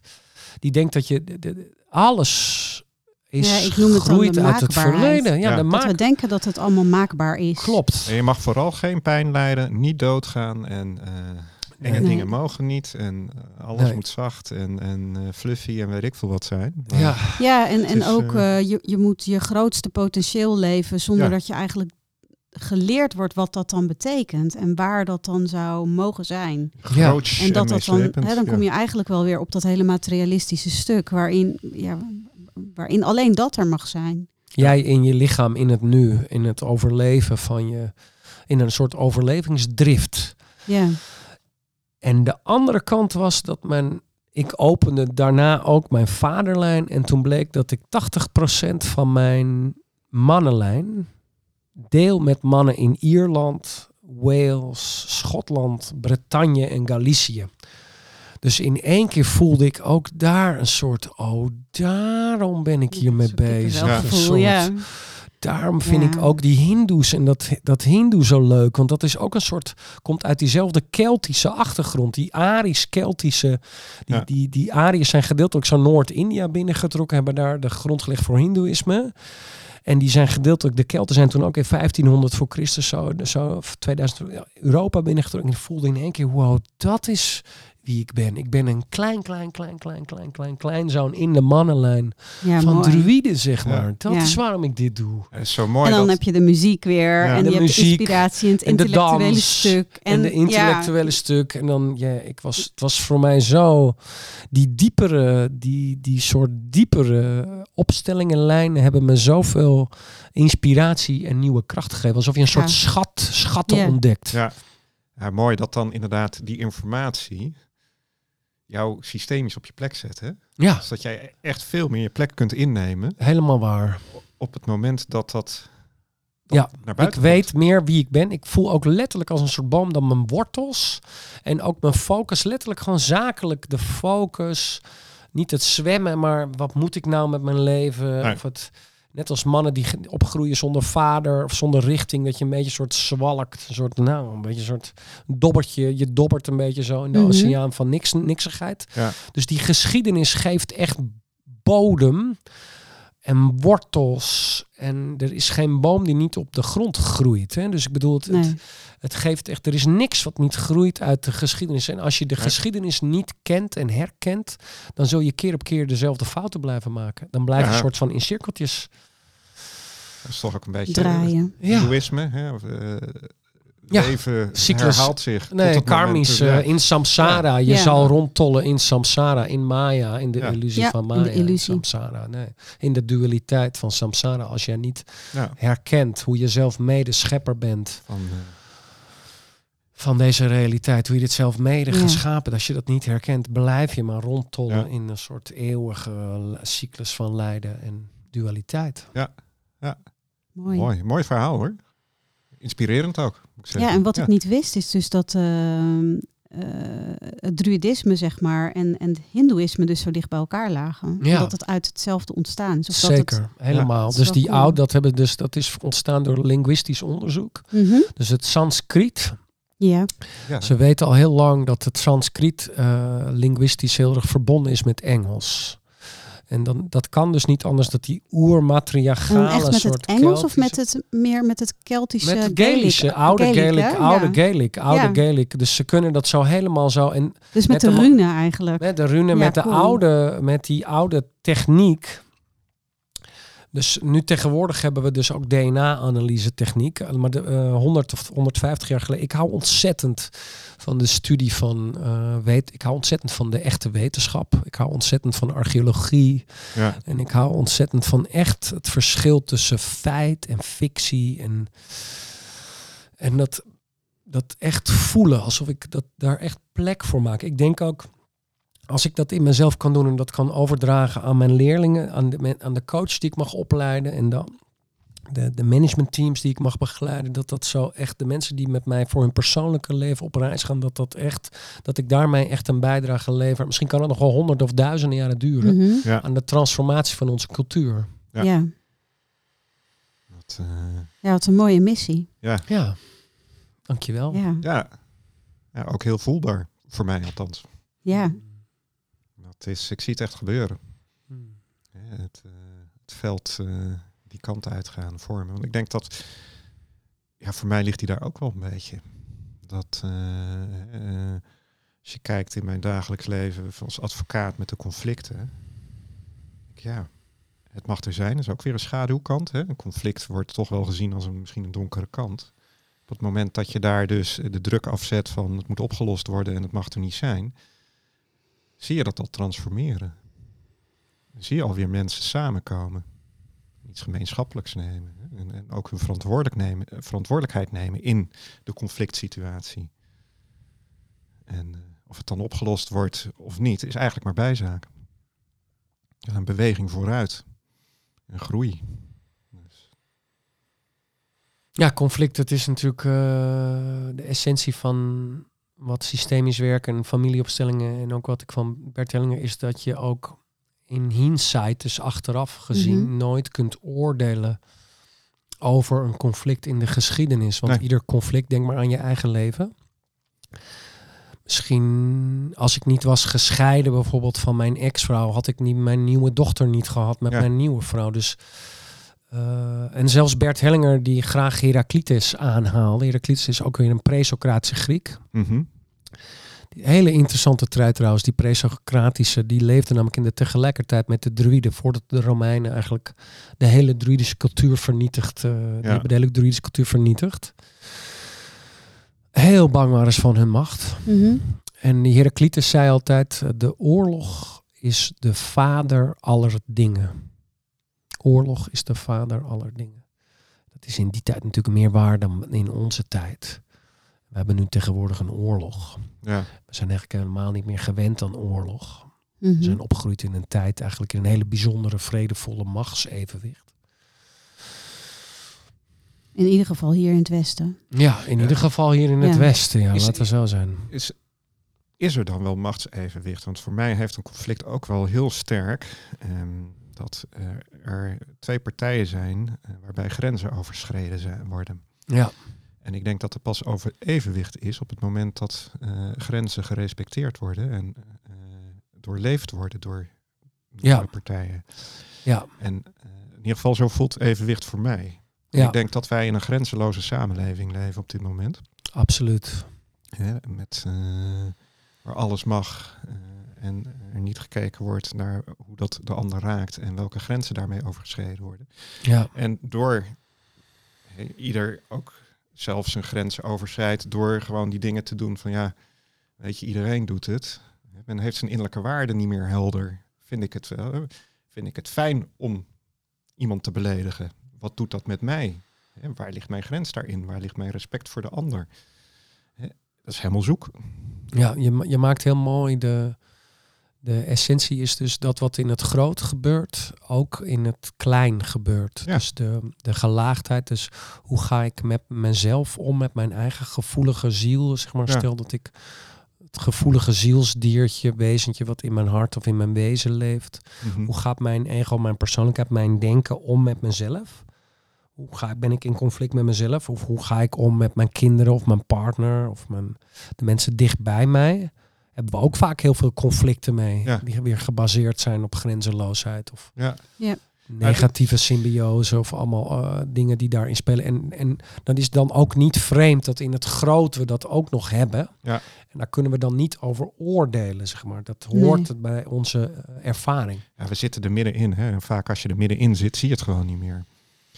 die denkt dat je de- de- alles is Ja, ik noem het dan groeit de uit het verleden. Ja, Ja. de Dat we denken dat het allemaal maakbaar is. klopt. En je mag vooral geen pijn lijden, niet doodgaan en eh, enge Nee. dingen mogen niet. En eh, alles Nee. moet zacht en, en eh, fluffy en weet ik veel wat zijn. Maar- Ja, Ja, en, en is, ook eh, je, je moet je grootste potentieel leven zonder Ja. dat je eigenlijk geleerd wordt wat dat dan betekent en waar dat dan zou mogen zijn. Ja. En dat dat dan, hè, dan kom ja. je eigenlijk wel weer op dat hele materialistische stuk waarin, ja, waarin alleen dat er mag zijn. jij in je lichaam, in het nu, in het overleven van je, in een soort overlevingsdrift. Ja, En de andere kant was dat mijn, ik opende daarna ook mijn vaderlijn en toen bleek dat ik 80% van mijn mannenlijn deel met mannen in Ierland, Wales, Schotland, Bretagne en Galicië. Dus in één keer voelde ik ook daar een soort, oh, daarom ben ik hiermee Zo'n bezig. Ja. Een soort- ja. Daarom vind Ja. ik ook die Hindoes en dat, dat Hindoe zo leuk. Want dat is ook een soort, komt uit diezelfde Keltische achtergrond. Die Arisch-Keltische, die, Ja. die, die Ariërs zijn gedeeltelijk zo Noord-India binnengetrokken. Hebben daar de grond gelegd voor Hindoeïsme. En die zijn gedeeltelijk, de Kelten zijn toen ook in 1500 voor Christus zo, zo of 2000 ja, Europa binnengetrokken. En ik voelde in één keer, wow, dat is wie ik ben. Ik ben een klein, klein, klein, klein, klein, klein, klein zoon in de mannenlijn ja van mooi. druïden, zeg Ja. maar. Dat Ja. is waarom ik dit doe. Is zo mooi En dan dat... heb je de muziek weer Ja. en De je hebt de muziek inspiratie en het en de intellectuele dans stuk. En, de intellectuele stuk. En dan, ja, ik was, het was voor mij zo. Die diepere, die, die soort diepere opstellingenlijnen hebben me zoveel inspiratie en nieuwe kracht gegeven. Alsof je een soort Ja. schat, schatten ontdekt. Ja. ja, mooi dat dan inderdaad die informatie jouw systemisch op je plek zet. Hè? Ja, Dus dat jij echt veel meer je plek kunt innemen helemaal waar. op het moment dat dat, dat Ja, naar Ik weet meer wie ik ben. Ik voel ook letterlijk als een soort boom dan mijn wortels. En ook mijn focus, letterlijk gewoon zakelijk de focus. Niet het zwemmen, maar wat moet ik nou met mijn leven? Nee. Of het, net als mannen die opgroeien zonder vader of zonder richting. Dat je een beetje een soort zwalkt. Een soort, nou, een beetje een soort dobbertje. Je dobbert een beetje zo in de Mhm. oceaan van niks, niksigheid. Ja. Dus die geschiedenis geeft echt bodem en wortels. En er is geen boom die niet op de grond groeit. Hè? Dus ik bedoel, het, het, Nee. het geeft echt, er is niks wat niet groeit uit de geschiedenis. En als je de Nee. geschiedenis niet kent en herkent, dan zul je keer op keer dezelfde fouten blijven maken. Dan blijf je Ja. een soort van in cirkeltjes. Dat is toch ook een beetje draaien. Ja. Hè? Of, eh, Het leven cyclus- herhaalt zich. tot Nee, het karmisch moment, eh, ja. in samsara. Je Ja. zal rondtollen in samsara, in maya, in de Ja. illusie Ja, van in de maya. illusie. samsara, nee. In de dualiteit van samsara. Als jij niet Ja, herkent hoe je zelf mede schepper bent van, eh, van deze realiteit, hoe je dit zelf mede Ja. geschapen bent. Als je dat niet herkent, blijf je maar rondtollen Ja. in een soort eeuwige cyclus van lijden en dualiteit. Mooi. mooi. Mooi verhaal hoor. Inspirerend ook. Moet ik zeggen. Ja, en wat ik niet wist is dus dat ehm, eh, het druïdisme, zeg maar, en, en het hindoeïsme dus zo dicht bij elkaar lagen. Ja. Dat het uit hetzelfde ontstaan is. Of Dat Zeker, helemaal. Dus die cool. oud, dat hebben dus dat is ontstaan door linguïstisch onderzoek. Het, Mhm. Dus het Sanskriet. Ja, Ja. Ze weten al heel lang dat het Sanskriet eh, linguïstisch heel erg verbonden is met Engels. En dan, dat kan dus niet anders dat die echt met soort het Engels of met het meer met het Keltische met het? Gaelische, oude Gaelic, oude Ja. Gaelic, oude Ja. Gaelic. Dus ze kunnen dat zo helemaal zo. En Dus met, met de de- rune eigenlijk. met de rune, Ja, met, de cool. oude, met die oude techniek. Dus nu tegenwoordig hebben we dus ook DNA-analyse techniek. Maar de, eh, 100 of 150 jaar geleden. Ik hou ontzettend van de studie van eh, weet. Ik hou ontzettend van de echte wetenschap. Ik hou ontzettend van archeologie. Ja. En ik hou ontzettend van echt het verschil tussen feit en fictie. En, en dat, dat echt voelen, alsof ik dat, daar echt plek voor maak. Ik denk ook, als ik dat in mezelf kan doen en dat kan overdragen aan mijn leerlingen, aan de, aan de coach die ik mag opleiden en dan de, de managementteams die ik mag begeleiden, dat dat zo echt de mensen die met mij voor hun persoonlijke leven op reis gaan, dat dat echt, dat ik daarmee echt een bijdrage lever. Misschien kan het nog wel honderd of duizenden jaren duren Mhm. Ja. aan de transformatie van onze cultuur. Ja. Ja. Dat, eh, ja, wat een mooie missie. Ja, dankjewel. Ja, ja. ja, ook heel voelbaar. Voor mij althans. ja. Is, ik zie het echt gebeuren. Hmm. Het, eh, het veld eh, die kant uitgaan vormen. Want ik denk dat, ja, voor mij ligt die daar ook wel een beetje. Dat eh, als je kijkt in mijn dagelijks leven als advocaat met de conflicten. Ja, het mag er zijn. Dat is ook weer een schaduwkant. Hè? Een conflict wordt toch wel gezien als een, misschien een donkere kant. Op het moment dat je daar dus de druk afzet van het moet opgelost worden en het mag er niet zijn, zie je dat al transformeren. Zie je alweer mensen samenkomen. Iets gemeenschappelijks nemen. En, en ook hun verantwoordelijk nemen, eh, verantwoordelijkheid nemen in de conflict situatie. En eh, of het dan opgelost wordt of niet, is eigenlijk maar bijzaak. Een beweging vooruit. Een groei. Dus, Ja, conflict, het is natuurlijk eh, de essentie van wat systemisch werken en familieopstellingen en ook wat ik van Bert Hellinger is dat je ook in hindsight, dus achteraf gezien, Mhm. nooit kunt oordelen over een conflict in de geschiedenis. Want Nee. ieder conflict, denk maar aan je eigen leven. Misschien als ik niet was gescheiden bijvoorbeeld van mijn ex-vrouw, had ik niet mijn nieuwe dochter niet gehad met Ja. mijn nieuwe vrouw. Dus eh, en zelfs Bert Hellinger, die graag Heraclitus aanhaalde. Heraclitus is ook weer een pre-Socratische Griek. mhm. Die hele interessante trui trouwens, die pre-Socratische, die leefde namelijk in de tegelijkertijd met de druiden, voordat de Romeinen eigenlijk de hele druidische cultuur vernietigd. eh, Die hebben de hele druidische cultuur vernietigd. Heel bang waren ze van hun macht. Mhm. En die Heraclitus zei altijd, eh, de oorlog is de vader aller dingen. Oorlog is de vader aller dingen. Dat is in die tijd natuurlijk meer waar dan in onze tijd. We hebben nu tegenwoordig een oorlog. ja. We zijn eigenlijk helemaal niet meer gewend aan oorlog. Mhm. We zijn opgegroeid in een tijd eigenlijk in een hele bijzondere, vredevolle machtsevenwicht. In ieder geval hier in het Westen. Ja, in Ja. ieder geval hier in het Ja. Westen. Ja, Is- laten we zo zijn. is, is er dan wel machtsevenwicht? Want voor mij heeft een conflict ook wel heel sterk ehm, dat er twee partijen zijn eh, waarbij grenzen overschreden zijn, worden. Ja, En ik denk dat er pas over evenwicht is op het moment dat eh, grenzen gerespecteerd worden en eh, doorleefd worden door de Ja. partijen. ja, En eh, in ieder geval zo voelt evenwicht voor mij. ja Ik denk dat wij in een grenzeloze samenleving leven op dit moment. absoluut. Hè, met, waar alles mag en er niet gekeken wordt naar hoe dat de ander raakt en welke grenzen daarmee overgeschreden worden. Ja, En door ieder ook zelf zijn grenzen overschrijdt door gewoon die dingen te doen van ja, weet je, iedereen doet het. Men heeft zijn innerlijke waarde niet meer helder. Vind ik het, vind ik het fijn om iemand te beledigen? Wat doet dat met mij? Waar ligt mijn grens daarin? Waar ligt mijn respect voor de ander? Dat is helemaal zoek. Ja, je, je maakt heel mooi de, de essentie is dus dat wat in het groot gebeurt, ook in het klein gebeurt. Ja. Dus de, de gelaagdheid. Dus hoe ga ik met mezelf om, met mijn eigen gevoelige ziel? Zeg maar, Ja. stel dat ik het gevoelige zielsdiertje, wezentje wat in mijn hart of in mijn wezen leeft. Mhm. Hoe gaat mijn ego, mijn persoonlijkheid, mijn denken om met mezelf? Hoe ga, ben ik in conflict met mezelf? Of hoe ga ik om met mijn kinderen of mijn partner of mijn, de mensen dicht bij mij? Hebben we ook vaak heel veel conflicten mee. Ja. Die weer gebaseerd zijn op grenzeloosheid of Ja, negatieve symbiose of allemaal eh, dingen die daarin spelen. En, en dan is het dan ook niet vreemd dat in het groot we dat ook nog hebben. Ja. En daar kunnen we dan niet over oordelen, zeg maar. Dat Nee. hoort bij onze eh, ervaring. ja, we zitten er middenin. Hè. En vaak als je er middenin zit, zie je het gewoon niet meer.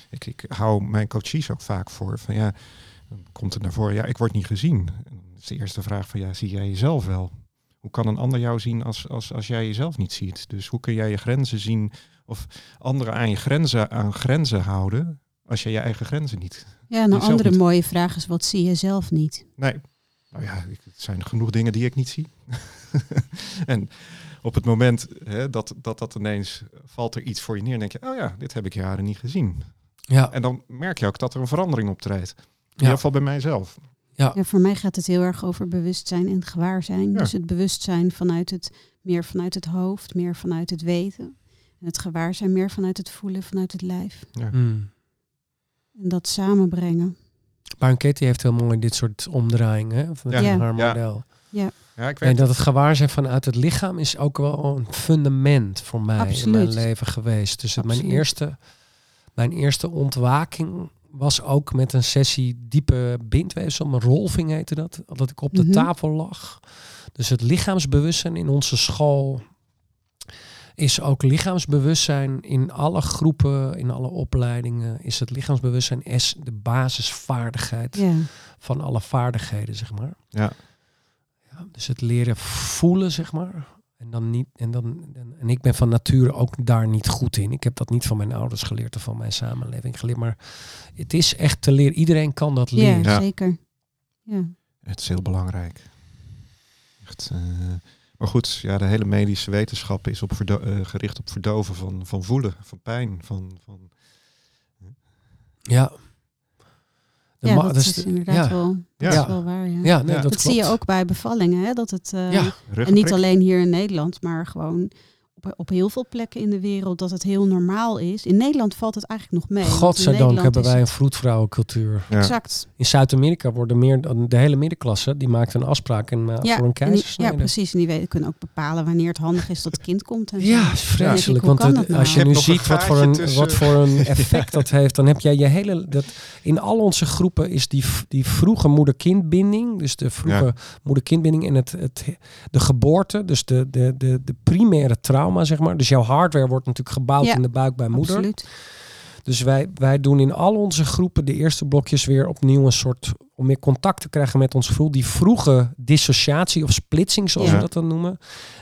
Ik, ik hou mijn coaches ook vaak voor van ja, dan komt het naar voren, ja, ik word niet gezien. En dan is de eerste vraag van ja, zie jij jezelf wel? Hoe kan een ander jou zien als, als, als jij jezelf niet ziet? Dus hoe kun jij je grenzen zien of anderen aan je grenzen, aan grenzen houden als je je eigen grenzen niet? Ja, en een andere niet. mooie vraag is, wat zie je zelf niet? Nee. Nou ja, het zijn genoeg dingen die ik niet zie. en op het moment hè, dat, dat dat ineens valt er iets voor je neer, denk je, oh ja, dit heb ik jaren niet gezien. Ja, En dan merk je ook dat er een verandering optreedt. In Ja. ieder geval bij mijzelf. Ja, voor mij gaat het heel erg over bewustzijn en gewaarzijn. Ja. Dus het bewustzijn vanuit het, meer vanuit het hoofd, meer vanuit het weten. En het gewaarzijn meer vanuit het voelen, vanuit het lijf. Hmm. En dat samenbrengen. Byron Katie heeft heel mooi dit soort omdraaiingen van Ja. Ja. haar Ja. model. Ja, ik En dat het gewaarzijn vanuit het lichaam is ook wel een fundament voor mij in mijn leven geweest. Dus mijn, eerste, mijn eerste ontwaking was ook met een sessie diepe bindweefsel. Mijn rolving heette dat. Dat ik op de Mhm. tafel lag. Dus het lichaamsbewustzijn in onze school is ook lichaamsbewustzijn in alle groepen, in alle opleidingen. Is het lichaamsbewustzijn is de basisvaardigheid Ja, van alle vaardigheden, zeg maar. Ja. Ja, dus het leren voelen, zeg maar. En, dan niet, en, dan, en, en ik ben van nature ook daar niet goed in. Ik heb dat niet van mijn ouders geleerd of van mijn samenleving geleerd. Maar het is echt te leren. Iedereen kan dat leren. Ja. zeker. Ja. Het is heel belangrijk. Echt, eh, maar goed, ja, de hele medische wetenschap is op verdo- eh, gericht op verdoven van, van voelen, van pijn. Van, van, Ja. De Ja, dat dus is de- inderdaad ja. wel, Ja. dat is wel waar. Ja. Ja, nee, Ja. dat, dat zie je ook bij bevallingen, hè? dat het eh, Ja, en niet alleen hier in Nederland, maar gewoon op, op heel veel plekken in de wereld dat het heel normaal is. In Nederland valt het eigenlijk nog mee. godzijdank Nederland hebben wij een vroedvrouwencultuur. Ja. Exact. In Zuid-Amerika worden meer dan de hele middenklasse die maakt een afspraak en, uh, Ja, voor een en die- ja, keizersnede. precies. En die weten, kunnen ook bepalen wanneer het handig is dat het kind komt. En zo. Ja, is vreselijk. Want het- nou? als je Ik nu ziet wat voor, een, tussen- wat voor een effect dat heeft, dan heb jij je hele. Dat, in al onze groepen is die, die vroege moeder-kindbinding, dus de vroege moeder-kindbinding en het, het, de geboorte, dus de, de, de, de primaire trauma, zeg maar. Dus jouw hardware wordt natuurlijk gebouwd Ja, in de buik bij moeder. Absoluut. Dus wij, wij doen in al onze groepen de eerste blokjes weer opnieuw een soort om meer contact te krijgen met ons gevoel. Die vroege dissociatie of splitsing, zoals Ja. we dat dan noemen,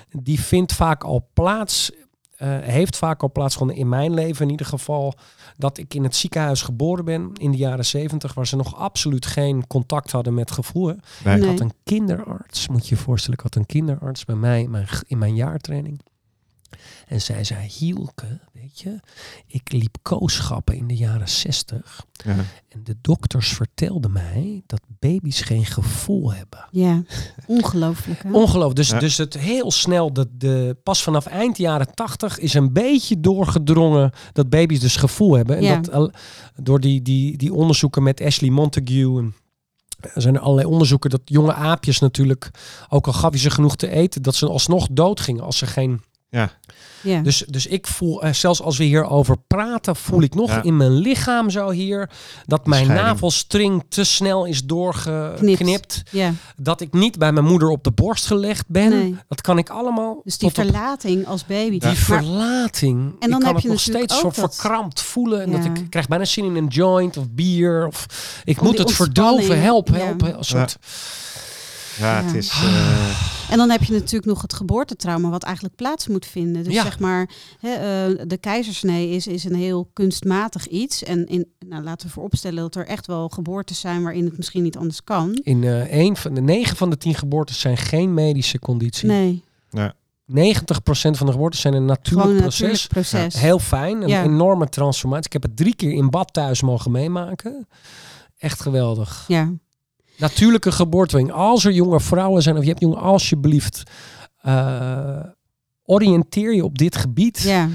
die vindt vaak al plaats. eh, heeft vaak al plaatsgevonden in mijn leven in ieder geval dat ik in het ziekenhuis geboren ben in de jaren zeventig waar ze nog absoluut geen contact hadden met gevoel. Nee. Ik had een kinderarts, moet je je voorstellen, ik had een kinderarts bij mij in mijn, in mijn jaartraining. En zij zei, Hielke, weet je, ik liep kooschappen in de jaren zestig. Ja. En de dokters vertelden mij dat baby's geen gevoel hebben. Ja, ongelooflijk. hè? Ongelooflijk. Dus, Ja. dus het heel snel, de, de, pas vanaf eind jaren tachtig is een beetje doorgedrongen dat baby's dus gevoel hebben. En Ja. dat door die, die, die onderzoeken met Ashley Montague en er zijn er allerlei onderzoeken dat jonge aapjes natuurlijk, ook al gaf je ze genoeg te eten, dat ze alsnog dood gingen als ze geen Ja. Ja. Dus, dus ik voel, eh, zelfs als we hierover praten, voel ik nog Ja. in mijn lichaam zo hier dat mijn navelstring te snel is doorgeknipt. Ja. Dat ik niet bij mijn moeder op de borst gelegd ben. Nee. Dat kan ik allemaal. Dus die op- verlating als baby. die Maar- verlating. En dan ik kan heb het je nog steeds zo verkrampt voelen. En dat Ja. ik, ik krijg bijna zin in een joint of bier. Of ik Om moet het verdoven. Help, ja. help. Een soort, Ja, Ja. het is... eh, En dan heb je natuurlijk nog het geboortetrauma wat eigenlijk plaats moet vinden. Dus Ja. zeg maar, hè, eh, de keizersnee is, is een heel kunstmatig iets. En in, nou, laten we vooropstellen dat er echt wel geboortes zijn waarin het misschien niet anders kan. in eh één van de negen van de tien geboortes zijn geen medische conditie. Nee, 90% van de geboortes zijn een natuurlijk een proces. natuurlijk proces. Heel fijn, een Ja. enorme transformatie. Ik heb het drie keer in bad thuis mogen meemaken. Echt geweldig. Ja, Natuurlijke geboortewing. Als er jonge vrouwen zijn of je hebt jongen, alsjeblieft, eh, oriënteer je op dit gebied. ja.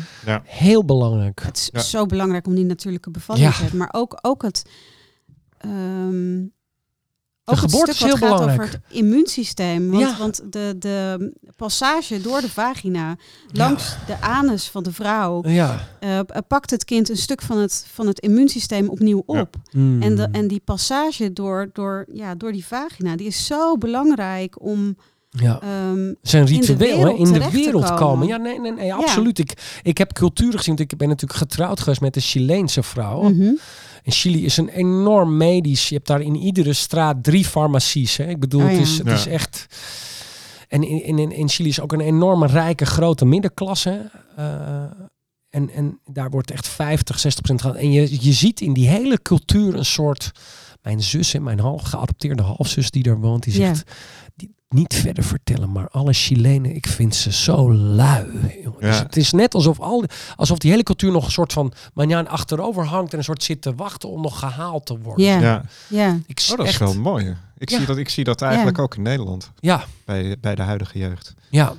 Heel belangrijk. Het is Ja. zo belangrijk om die natuurlijke bevalling Ja. te hebben. Maar ook, ook het... ehm, De ook het geboorte stuk is heel gaat belangrijk. over het immuunsysteem. Want, Ja. want de, de passage door de vagina langs de anus van de vrouw... Ja. eh, pakt het kind een stuk van het, van het immuunsysteem opnieuw op. Mm. En, de, en die passage door, door, ja, door die vagina, die is zo belangrijk om... ja. ehm, zijn in de ritueel wereld in de wereld komen. komen. Ja, nee, nee, nee absoluut. Ik, ik heb culturen gezien. want Ik ben natuurlijk getrouwd geweest met een Chileense vrouw. mhm. En Chili is een enorm medisch. Je hebt daar in iedere straat drie farmacies. Hè? Ik bedoel, Oh het, is, het Ja. is echt. En in, in, in Chili is ook een enorme rijke grote middenklasse. eh, en, en daar wordt echt 50, 60 procent gehad. En je, je ziet in die hele cultuur een soort. Mijn zus en mijn half geadopteerde halfzus die daar woont, die Ja. zegt. Die, niet verder vertellen, maar alle Chilenen, ik vind ze zo lui. jongen. Dus het is net alsof, al, alsof die hele cultuur nog een soort van manjaan achterover hangt en een soort zit te wachten om nog gehaald te worden. ja, ja. ja. Ik Oh, dat is echt, wel mooi. Ik, Ja. zie dat, ik zie dat eigenlijk ook in Nederland. Ja, Bij, bij de huidige jeugd. ja,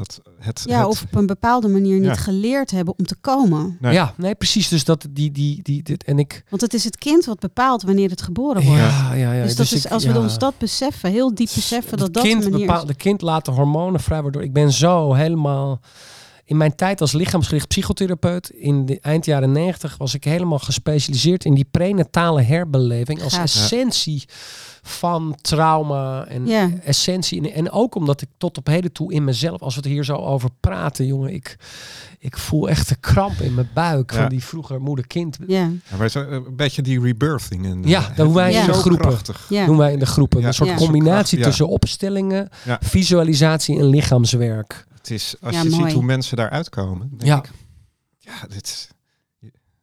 Dat het, ja, het, of op een bepaalde manier niet Ja. geleerd hebben om te komen. Nee. ja, nee, precies. Dus dat die, die, die, dit, en ik. Want het is het kind wat bepaalt wanneer het geboren wordt. Ja, ja, ja. dus dat is, ik- als ja. we ons dat beseffen, heel diep beseffen, dat Het dat kind de manier bepaalt, is. de kind laat de hormonen vrij, waardoor ik ben zo helemaal. In mijn tijd als lichaamsgericht psychotherapeut in de eind jaren 90 was ik helemaal gespecialiseerd in die prenatale herbeleving als Gaaf. essentie van trauma en Ja. essentie. En, en ook omdat ik tot op heden toe in mezelf, als we het hier zo over praten, jongen, ik, ik voel echt een kramp in mijn buik Ja. van die vroeger moeder-kind. Ja, Ja, maar zo, een beetje die rebirthing. En, Ja, dat doen wij in de groepen. Doen wij in de groepen. Ja. Een soort Ja. combinatie Ja. tussen opstellingen, Ja. visualisatie en lichaamswerk. Het is, als Ja, je mooi. ziet hoe mensen daaruit komen, denk Ja. ik, ja, dit,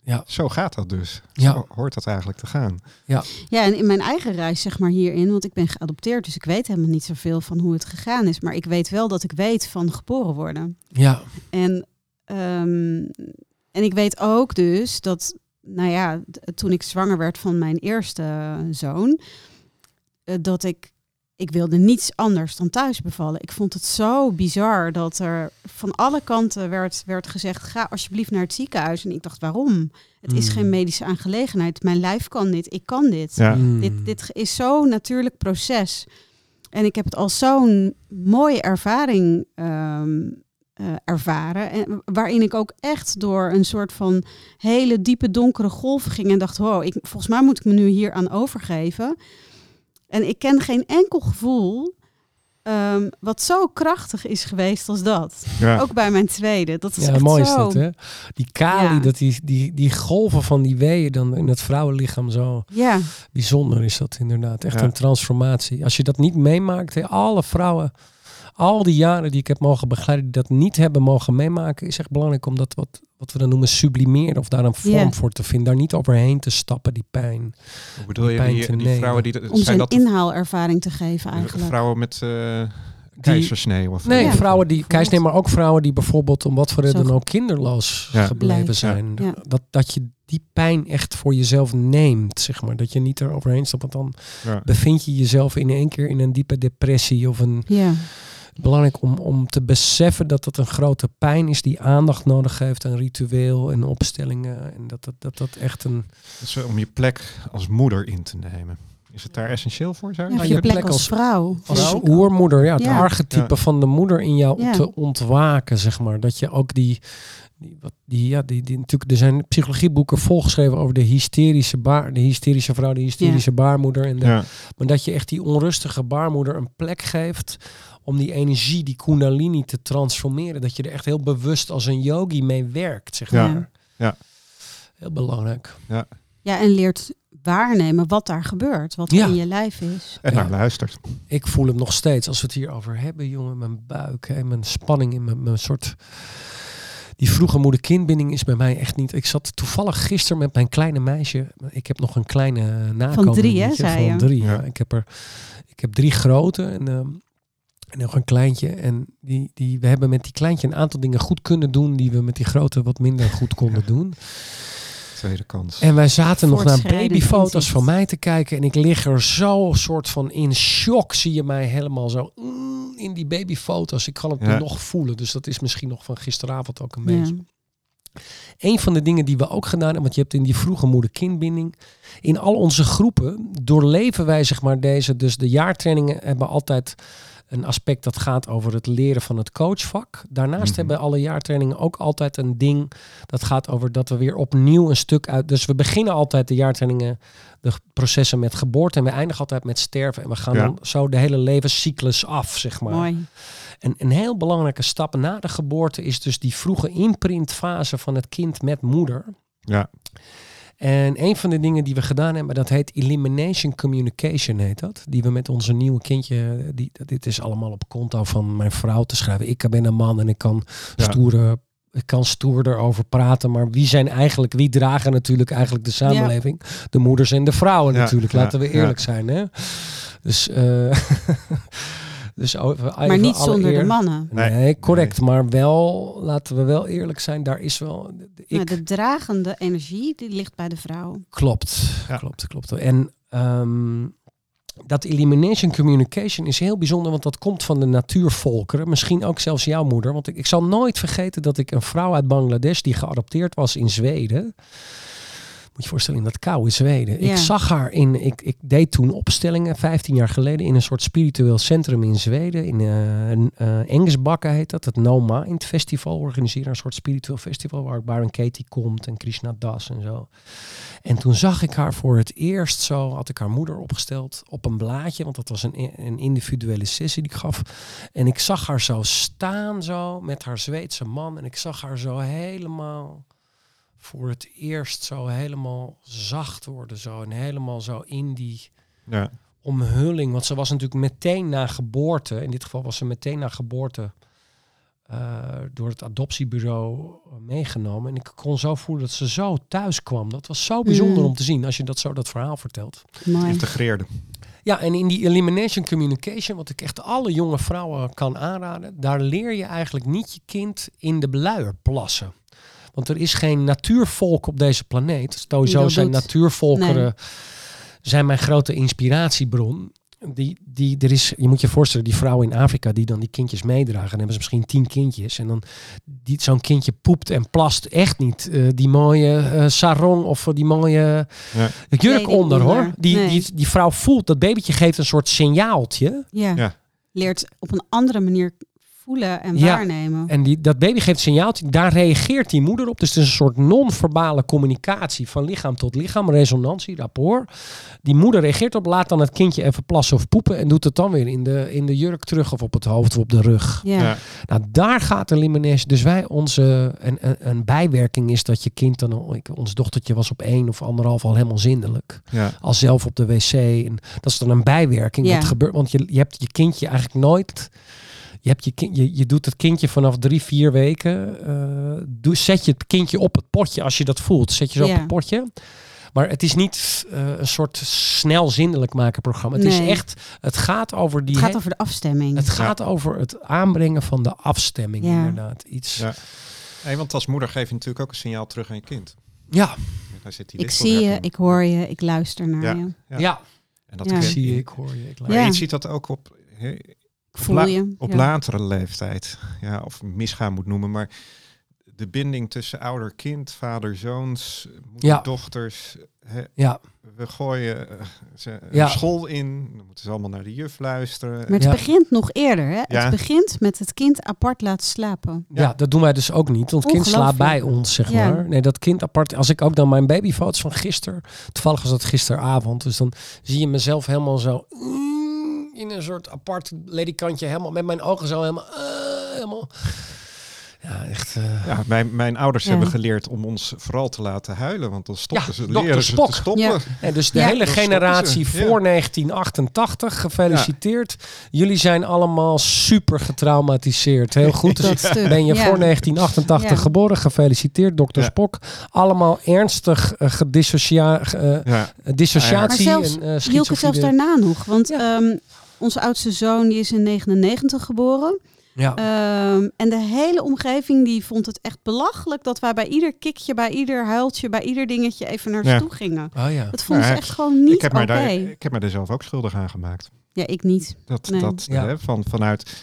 Ja. zo gaat dat dus. Ja. Zo hoort dat eigenlijk te gaan. ja, en in mijn eigen reis, zeg maar hierin, want ik ben geadopteerd, dus ik weet helemaal niet zoveel van hoe het gegaan is. Maar ik weet wel dat ik weet van geboren worden. Ja, En, ehm, en ik weet ook dus dat, nou ja, toen ik zwanger werd van mijn eerste zoon, eh, dat ik, ik wilde niets anders dan thuis bevallen. Ik vond het zo bizar dat er van alle kanten werd, werd gezegd, ga alsjeblieft naar het ziekenhuis. En ik dacht, waarom? Het is Mm. geen medische aangelegenheid. Mijn lijf kan dit, ik kan dit. Ja. Mm. Dit, dit is zo'n natuurlijk proces. En ik heb het als zo'n mooie ervaring ehm, eh, ervaren. En waarin ik ook echt door een soort van hele diepe donkere golf ging. En dacht, wow, ik, volgens mij moet ik me nu hier aan overgeven. En ik ken geen enkel gevoel ehm, wat zo krachtig is geweest als dat. Ja. Ook bij mijn tweede. Dat is Ja, echt mooi is zo. dat, hè? Die kali, Ja. dat die, die, die golven van die weeën dan in het vrouwenlichaam zo Ja, bijzonder is dat inderdaad. Echt Ja. een transformatie. Als je dat niet meemaakt, hè, alle vrouwen, al die jaren die ik heb mogen begeleiden, die dat niet hebben mogen meemaken, is echt belangrijk om dat wat, wat we dan noemen sublimeren of daar een vorm voor te vinden. Daar niet overheen te stappen, die pijn. Hoe bedoel je, pijn die, die vrouwen die om zijn dat inhaalervaring te geven de eigenlijk. vrouwen met eh keizersnee? Of, Nee, Ja. vrouwen die, Bijvoorbeeld. keizer, nee, maar ook vrouwen die bijvoorbeeld om wat voor reden ook kinderloos Ja. gebleven zijn. Ja. Dat, dat je die pijn echt voor jezelf neemt, zeg maar. Dat je niet er overheen stapt, want dan Ja. bevind je jezelf in één keer in een diepe depressie of een Ja. Belangrijk om, om te beseffen dat het een grote pijn is die aandacht nodig heeft, een ritueel en opstellingen. En dat dat, dat, dat echt een. Dus, om je plek als moeder in te nemen. Is het daar essentieel voor? Zou Ja, je je je plek plek als vrouw. Als oermoeder, ja, het Ja. archetype Ja. van de moeder in jou Ja. te ontwaken, zeg maar. Dat je ook die, die, wat, die, ja, die, die, natuurlijk, er zijn psychologieboeken volgeschreven over de hysterische baar, de hysterische vrouw, de hysterische baarmoeder. En de, Ja, Maar dat je echt die onrustige baarmoeder een plek geeft om die energie, die kundalini te transformeren. Dat je er echt heel bewust als een yogi mee werkt, zeg Ja. maar. Ja. Heel belangrijk. Ja, en leert waarnemen wat daar gebeurt. Wat er Ja. in je lijf is. en Ja. naar luistert. Ik voel hem nog steeds. Als we het hier over hebben, jongen, mijn buik en mijn spanning in mijn, mijn soort. Die vroege moeder-kindbinding is bij mij echt niet. Ik zat toevallig gisteren met mijn kleine meisje. Ik heb nog een kleine nakomer. drie, hè, zei Van je? drie. Ja. Ja. Ik heb er. Ik heb drie grote en, ehm, en nog een kleintje. En die, die, we hebben met die kleintje een aantal dingen goed kunnen doen die we met die grote wat minder goed konden doen. Tweede kans. En wij zaten nog naar babyfoto's van mij te kijken. En ik lig er zo soort van in shock. Zie je mij helemaal zo mm, in die babyfoto's. Ik kan het Ja. nog voelen. Dus dat is misschien nog van gisteravond ook een Ja. beetje. Een van de dingen die we ook gedaan hebben, want je hebt in die vroege moeder-kindbinding, in al onze groepen doorleven wij zeg maar deze, dus de jaartrainingen hebben altijd een aspect dat gaat over het leren van het coachvak. Daarnaast Mhm. hebben alle jaartrainingen ook altijd een ding dat gaat over dat we weer opnieuw een stuk uit. Dus we beginnen altijd de jaartrainingen, de processen met geboorte en we eindigen altijd met sterven. En we gaan Ja. dan zo de hele levenscyclus af, zeg maar. Mooi. En een heel belangrijke stap na de geboorte is dus die vroege imprintfase van het kind met moeder. Ja, En een van de dingen die we gedaan hebben, dat heet elimination communication, heet dat. Die we met onze nieuwe kindje, die, dit is allemaal op konto van mijn vrouw te schrijven. Ik ben een man en ik kan Ja. stoere, ik kan stoer erover praten. Maar wie zijn eigenlijk, wie dragen natuurlijk eigenlijk de samenleving? De moeders en de vrouwen Ja, natuurlijk, ja, laten we ja. eerlijk zijn. Hè? Dus, eh dus over- Maar niet zonder de mannen. Nee, Nee. correct. Maar wel, laten we wel eerlijk zijn, daar is wel. Ik, Nou, de dragende energie die ligt bij de vrouw. Klopt, Ja. klopt, klopt. En ehm, dat elimination communication is heel bijzonder, want dat komt van de natuurvolkeren. Misschien ook zelfs jouw moeder. Want ik, ik zal nooit vergeten dat ik een vrouw uit Bangladesh die geadopteerd was in Zweden. Moet je voorstellen, in dat koude Zweden. Ja. Ik zag haar in, ik, ik deed toen opstellingen, 15 jaar geleden, in een soort spiritueel centrum in Zweden. In uh, Engelsbakken heet dat, het No Mind Festival. Organiseren een soort spiritueel festival waar Baron Katie komt en Krishna Das en zo. En toen zag ik haar voor het eerst zo, had ik haar moeder opgesteld op een blaadje, want dat was een, een individuele sessie die ik gaf. En ik zag haar zo staan zo met haar Zweedse man en ik zag haar zo helemaal voor het eerst zo helemaal zacht worden zo en helemaal zo in die ja. omhulling, want ze was natuurlijk meteen na geboorte, in dit geval was ze meteen na geboorte uh, door het adoptiebureau meegenomen. En ik kon zo voelen dat ze zo thuis kwam. Dat was zo bijzonder mm. om te zien als je dat zo dat verhaal vertelt. Mooi. Integreerde. Ja, en in die elimination communication, wat ik echt alle jonge vrouwen kan aanraden, daar leer je eigenlijk niet je kind in de beluier plassen. Want er is geen natuurvolk op deze planeet. Sowieso zijn doet. natuurvolkeren nee. zijn mijn grote inspiratiebron die, die, er is, je moet je voorstellen, die vrouwen in Afrika die dan die kindjes meedragen, dan hebben ze misschien tien kindjes. En dan die, zo'n kindje poept en plast echt niet uh, die mooie uh, sarong of die mooie ja. jurk nee, onder, onder hoor. Die, nee. die, die vrouw voelt, dat babytje geeft een soort signaaltje. Ja. ja. Leert op een andere manier voelen en ja, waarnemen. En die, dat baby geeft signaaltje, daar reageert die moeder op. Dus het is een soort non-verbale communicatie van lichaam tot lichaam, resonantie, rapport. Die moeder reageert op, laat dan het kindje even plassen of poepen en doet het dan weer in de, in de jurk terug of op het hoofd of op de rug. Ja. ja. Nou, daar gaat de limonage. Dus wij, onze, een, een, een, bijwerking is dat je kind dan, ik, ons dochtertje was op één of anderhalf al helemaal zindelijk. Ja. Al zelf op de wc. En dat is dan een bijwerking. Ja. Wat gebeurt, want je, je hebt je kindje eigenlijk nooit je, hebt je, kind, je, je doet het kindje vanaf drie, vier weken. Uh, doe, zet je het kindje op het potje als je dat voelt. Zet je zo ja. op het potje. Maar het is niet uh, een soort snel zindelijk maken programma. Het nee. is echt, het gaat over die... Het gaat over de afstemming. Het gaat ja. over het aanbrengen van de afstemming ja. inderdaad. Iets... Ja. Hey, want als moeder geef je natuurlijk ook een signaal terug aan je kind. Ja. Daar zit die ik zie je, ik hoor je, ik luister naar je. Ja. ja. En dat zie je, ik hoor je, ik luister. Maar je ziet dat ook op... Voel je. op latere leeftijd. Ja, of misgaan moet noemen. Maar de binding tussen ouder-kind, vader-zoons, Ja. moeder-dochters. hè, Ja, We gooien eh, ze een Ja. school in, dan moeten ze allemaal naar de juf luisteren. Maar het Ja. begint nog eerder. Hè? Ja. Het begint met het kind apart laten slapen. ja. Ja. dat doen wij dus ook niet. Want het kind slaapt bij ons, zeg Ja. maar. Nee, dat kind apart. Als ik ook dan mijn babyfoto's van gisteren. Toevallig was dat gisteravond. Dus dan zie je mezelf helemaal zo. mm, In een soort apart ledikantje. Helemaal met mijn ogen zo helemaal. eh, helemaal. Ja, echt. eh, Ja, mijn, mijn ouders Ja. hebben geleerd om ons vooral te laten huilen, want dan stoppen Ja, ze, leren ze Spock. te stoppen. Ja. En dus de Ja. hele generatie voor 1988, gefeliciteerd. Jullie zijn allemaal super getraumatiseerd. Heel goed. Dus ben je Ja. voor 1988 Ja. geboren, gefeliciteerd, dokter Ja. Spock. Allemaal ernstig gedissocia- eh, Ja, dissociatie Maar zelfs, en Hielke zelfs daarna nog. Want Ja. Onze oudste zoon die is in 99 geboren. Ja. Ehm, en de hele omgeving die vond het echt belachelijk dat wij bij ieder kikje, bij ieder huiltje, bij ieder dingetje even naar ze Ja. toe gingen. Oh ja. Dat vonden Ja, ze echt gewoon niet ik, heb oké. daar, ik heb mij er zelf ook schuldig aan gemaakt. Ja, ik niet. Dat, Nee. dat Ja. hè, van, vanuit,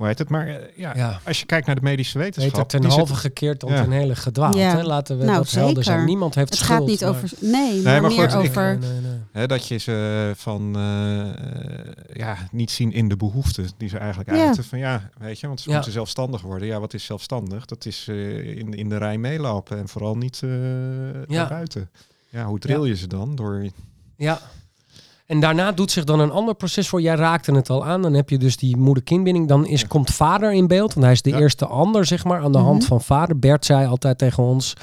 hoe heet het? Maar eh, ja, Ja. als je kijkt naar de medische wetenschap. ten die halve zit- gekeerd dan Ja. ten hele gedwaald. Ja. Hè? Laten we Nou, dat helder zeker. zijn. Niemand heeft Het schuld. gaat niet maar- over. Nee, maar, maar meer goed, ik- over. Nee, nee, nee. Hè, dat je ze van eh, eh, ja, niet zien in de behoeften die ze eigenlijk Ja. uiten. Van ja, weet je, want ze Ja. moeten zelfstandig worden. Ja, wat is zelfstandig? Dat is eh, in, in de rij meelopen en vooral niet eh Ja. naar buiten. Ja, hoe drill je ze dan? Door Ja. En daarna doet zich dan een ander proces voor. Jij raakte het al aan. Dan heb je dus die moeder-kindbinding. Dan is, Ja. komt vader in beeld. Want hij is de Ja. eerste ander, zeg maar, aan de hand Mhm. van vader. Bert zei altijd tegen ons...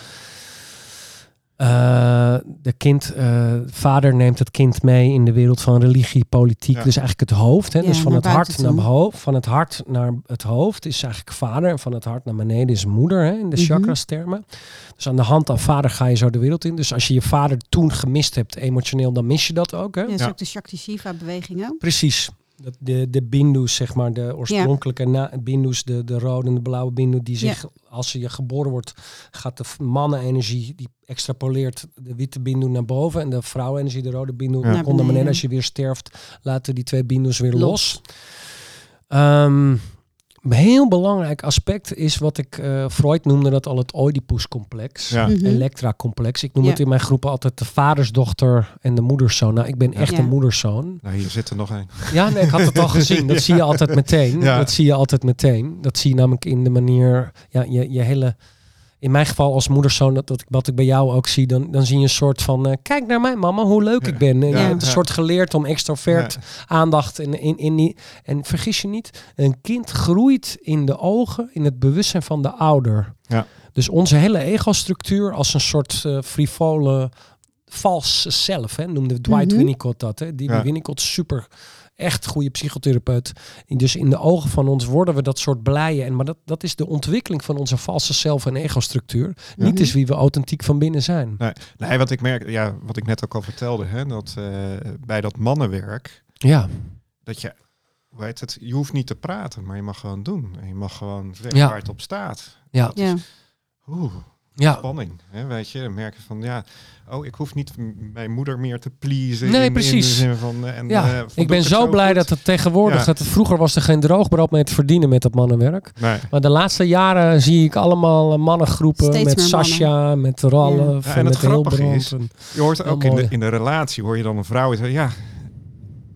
eh, de kind, eh, vader neemt het kind mee in de wereld van religie, politiek. Ja. Dus eigenlijk het hoofd. Hè? Ja, dus van het hart naar hoofd. Van het hart naar het hoofd is eigenlijk vader. En van het hart naar beneden is moeder. Hè? In de Mhm. chakras termen. Dus aan de hand van vader ga je zo de wereld in. Dus als je je vader toen gemist hebt emotioneel, dan mis je dat ook. Hè? Ja, dat is Ja. ook de Shakti Shiva bewegingen. Precies. Dat de, de bindoes, zeg maar, de oorspronkelijke na, bindoes, de, de rode en de blauwe bindoe, die zich, als je geboren wordt, gaat de mannenenergie, die extrapoleert de witte bindoe naar boven en de vrouwenenergie, de rode bindoe, Ja. naar onder beneden. Als je weer sterft, laten die twee bindoes weer los. Los. Ehm, een heel belangrijk aspect is wat ik, eh, Freud noemde dat al het Oedipus-complex. Ja. Mhm. Elektra-complex. Ik noem Ja. het in mijn groepen altijd de vadersdochter en de moederszoon. Nou, ik ben echt Ja. een moederszoon. nou, hier zit er nog een. Ja, nee, ik had het al gezien. Dat zie je altijd meteen. Ja. Dat zie je altijd meteen. Dat zie je namelijk in de manier, ja, je, je hele... In mijn geval als moederszoon, dat, dat ik, wat ik bij jou ook zie, dan, dan zie je een soort van... eh, kijk naar mij mama, hoe leuk ik ben. En Ja, je hebt een ja. soort geleerd om extrovert Ja. aandacht in, in, in die... En vergis je niet, een kind groeit in de ogen, in het bewustzijn van de ouder. Ja. Dus onze hele ego-structuur als een soort eh, frivole valse zelf, hè, noemde Dwight Mhm. Winnicott dat. Hè. Die, Winnicott super, echt goede psychotherapeut. En Dus in de ogen van ons worden we dat soort blije. En, maar dat, dat is de ontwikkeling van onze valse zelf- en ego-structuur. Niet is wie we authentiek van binnen zijn. Nee, nee, wat ik merk, ja, wat ik net ook al vertelde, hè, dat eh, bij dat mannenwerk, Ja, dat je, hoe heet het, je hoeft niet te praten, maar je mag gewoon doen. En je mag gewoon Ja. zeggen waar het op staat. ja, Dat is- Ja. Oeh, ja. spanning. Hè, weet je, dan merk je van, ja, oh, ik hoef niet mijn moeder meer te pleasen. Nee, in, In precies. de zin van, eh, en, Ja, eh, ik ben zo blij goed? dat het tegenwoordig, Ja. dat het, vroeger was er geen droogbrood mee te verdienen met dat mannenwerk. Nee. Maar de laatste jaren zie ik allemaal eh, mannengroepen Steeds met meer Sascha, met Ralf Ja, en en het met grappige is- en- Je hoort ook in de, in de relatie, hoor je dan een vrouw die zegt, ja,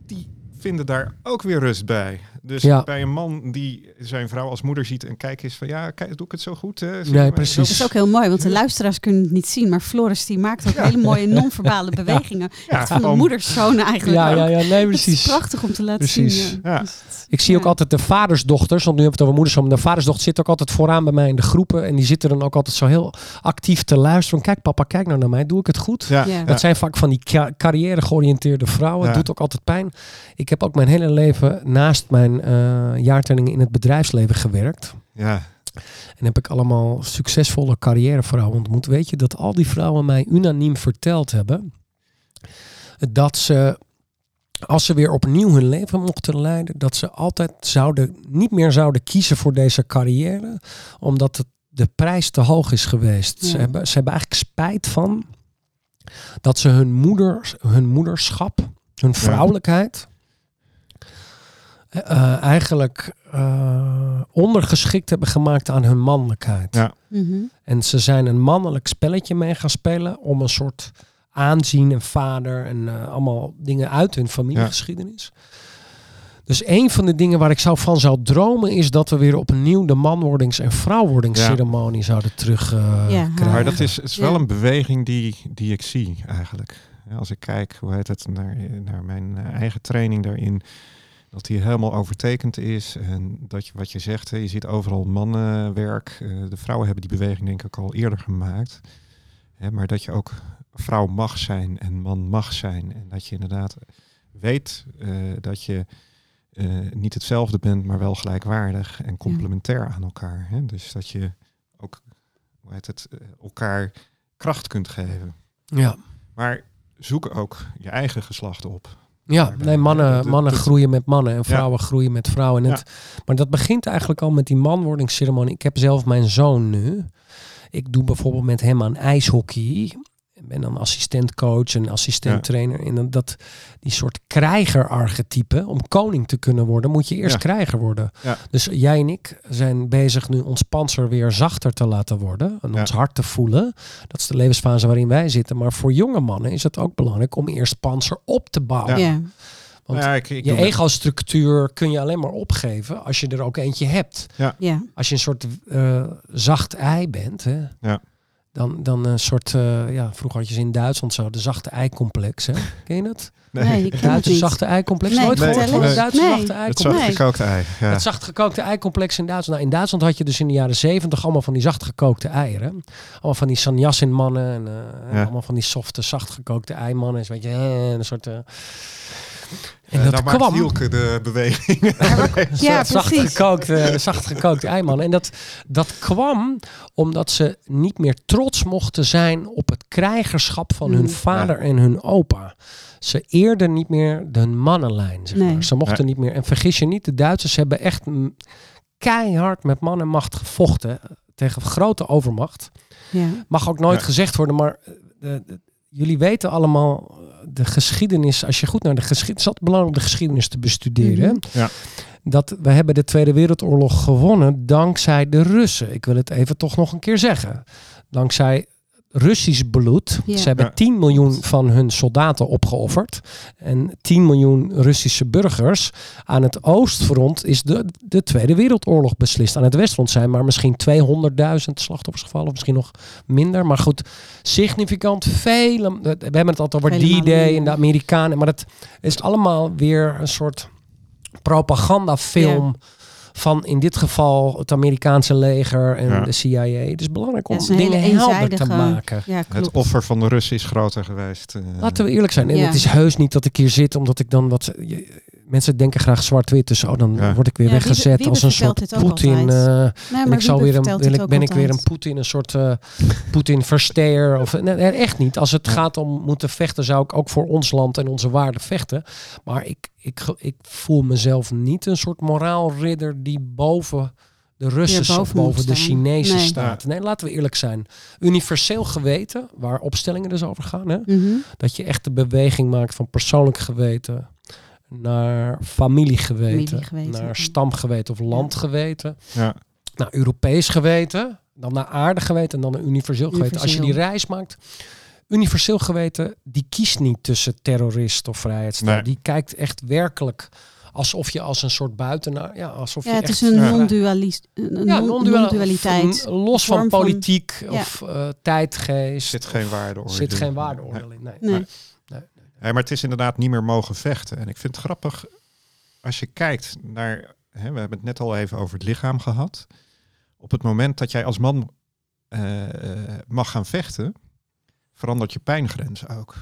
die vinden daar ook weer rust bij. Dus Ja. bij een man die zijn vrouw als moeder ziet en kijkt is van, ja, kijk, doe ik het zo goed? Hè? Zie Nee, precies. Dat is ook heel mooi, want de luisteraers kunnen het niet zien. Maar Floris die maakt ook hele mooie non-verbale bewegingen. Ja, Echt van de moederszoon eigenlijk Ja, ja, ja, nee, Het is precies. prachtig om te laten Precies. zien. Ja. Ja. Dus Ik zie ook altijd de vadersdochters, want nu hebben we het over moeders, maar de vadersdochter zit ook altijd vooraan bij mij in de groepen. En die zitten dan ook altijd zo heel actief te luisteren. Kijk papa, kijk nou naar mij, doe ik het goed? Ja, Ja. ja. Dat zijn vaak van die ca- carrière georiënteerde vrouwen. Doet ook altijd pijn. Ik heb ook mijn hele leven naast mijn eh jaartelling in het bedrijfsleven gewerkt. ja. En heb ik allemaal succesvolle carrièrevrouwen ontmoet. Weet je dat al die vrouwen mij unaniem verteld hebben dat ze, als ze weer opnieuw hun leven mochten leiden, dat ze altijd zouden, niet meer zouden kiezen voor deze carrière, omdat het, de prijs te hoog is geweest. Ze, hebben, ze hebben eigenlijk spijt van dat ze hun, moeder, hun moederschap, hun vrouwelijkheid, eh, eigenlijk eh, ondergeschikt hebben gemaakt aan hun mannelijkheid. Ja. Mhm. En ze zijn een mannelijk spelletje mee gaan spelen om een soort aanzien en vader en allemaal dingen uit hun familiegeschiedenis. Dus een van de dingen waar ik zou van zou dromen is dat we weer opnieuw de manwordings- en vrouwwordingsceremonie zouden terug eh, Ja, krijgen. Maar dat is, het is wel Ja. een beweging die, die ik zie eigenlijk. Als ik kijk, hoe heet het, naar, naar mijn eigen training daarin. Dat die helemaal overtekend is. En dat je wat je zegt, hè, je ziet overal mannenwerk. Eh, de vrouwen hebben die beweging denk ik al eerder gemaakt. Maar dat je ook vrouw mag zijn en man mag zijn. En dat je inderdaad weet eh, dat je eh, niet hetzelfde bent, maar wel gelijkwaardig en complementair aan elkaar. Hè? Dus dat je ook hoe heet het, elkaar kracht kunt geven. Ja. Maar zoek ook je eigen geslacht op. Ja, nee, mannen, mannen groeien met mannen en vrouwen groeien met vrouwen. En het, Maar dat begint eigenlijk al met die manwordingsceremonie. Ik heb zelf mijn zoon nu. Ik doe bijvoorbeeld met hem aan ijshockey. Ik ben dan assistentcoach en assistenttrainer. En dan dat, die soort krijgerarchetype, om koning te kunnen worden, moet je eerst Ja. krijger worden. Ja. Dus jij en ik zijn bezig nu ons panzer weer zachter te laten worden. En Ja. ons hart te voelen. Dat is de levensfase waarin wij zitten. Maar voor jonge mannen is het ook belangrijk om eerst panzer op te bouwen. Ja. Ja. Want ja, ik, ik je ego-structuur kun je alleen maar opgeven als je er ook eentje hebt. ja. Als je een soort eh, zacht ei bent, hè, Ja. Dan, dan een soort, eh, ja, vroeger had je ze in Duitsland zo, de zachte ei-complex. Hè? Ken je dat? Nee, ik ken het Duitse niet. zachte ei-complex. Nee, Nooit Nee, gehoord van nee. het Duitse Nee. zachte het ei-complex? zacht Nee. gekookte ei. Ja. Het zacht gekookte ei-complex in Duitsland. Nou, in Duitsland had je dus in de jaren zeventig allemaal van die zacht gekookte eieren. Allemaal van die sanyasin mannen en eh, Ja. allemaal van die softe, zacht gekookte eimannen. Weet je, een soort... eh, en Eh, dat maakt kwam... Hielke de beweging. Ja, zacht precies. gekookte, zacht gekookte eiman. En dat, dat kwam omdat ze niet meer trots mochten zijn op het krijgerschap van hun Mm. vader en hun opa. Ze eerden niet meer de mannenlijn. Zeg Nee. maar. Ze mochten niet meer. En vergis je niet, de Duitsers hebben echt keihard met man en macht gevochten tegen grote overmacht. Ja. Mag ook nooit Ja. gezegd worden, maar eh, de- de- jullie weten allemaal eh, de geschiedenis. Als je goed naar de geschiedenis, het is belangrijk om de geschiedenis te bestuderen. Mhm. Ja. Dat we hebben de Tweede Wereldoorlog gewonnen dankzij de Russen. Ik wil het even toch nog een keer zeggen. Dankzij Russisch bloed. Ja. Ze hebben Ja. 10 miljoen van hun soldaten opgeofferd. En 10 miljoen Russische burgers. Aan het oostfront is de, de Tweede Wereldoorlog beslist. Aan het westfront zijn maar misschien 200.000 slachtoffers gevallen. Of misschien nog minder. Maar goed, significant vele... We hebben het altijd over D-Day en de Amerikanen. Maar het is allemaal weer een soort propagandafilm... Van in dit geval het Amerikaanse leger en Ja. de CIA. Het is belangrijk om is dingen helder te maken. Ja, Het offer van de Russen is groter geweest. eh. Laten we eerlijk zijn. En Ja. het is heus niet dat ik hier zit omdat ik dan wat. je- mensen denken graag zwart-wit. Dus oh, dan Ja. word ik weer Ja, weggezet Wiebe als een soort Poetin. altijd. eh, Nee, en maar ik zal weer een, ik, ben ik weer een. Poetin, een soort eh Poetin versteer. Of, nee, echt niet. Als het gaat om moeten vechten, zou ik ook voor ons land en onze waarden vechten. Maar ik, ik, ik voel mezelf niet een soort moraalridder die boven de Russen, boven of boven de Nee. staat. Nee, laten we eerlijk zijn. Universeel geweten, waar opstellingen dus over gaan. Hè? Mhm. Dat je echt de beweging maakt van persoonlijk geweten naar familiegeweten, Familiegeweten, naar stamgeweten of landgeweten, Ja. naar Europees geweten, dan naar aardegeweten en dan naar universeel geweten. Als je die reis maakt, universeel geweten, die kiest niet tussen terrorist of vrijheidsstrijd. Nee. Die kijkt echt werkelijk alsof je als een soort buitenaar, ja, alsof Ja, je het echt is een non-dualist, een ja, non- non-dual- non-dualiteit. los van politiek ja. of eh, tijdgeest. zit geen waardeoordeel. zit geen waardeoordeel in. Nee. Nee. Nee, maar het is inderdaad niet meer mogen vechten. En ik vind het grappig als je kijkt naar. Hè, we hebben het net al even over het lichaam gehad. Op het moment dat jij als man eh, mag gaan vechten, verandert je pijngrens ook.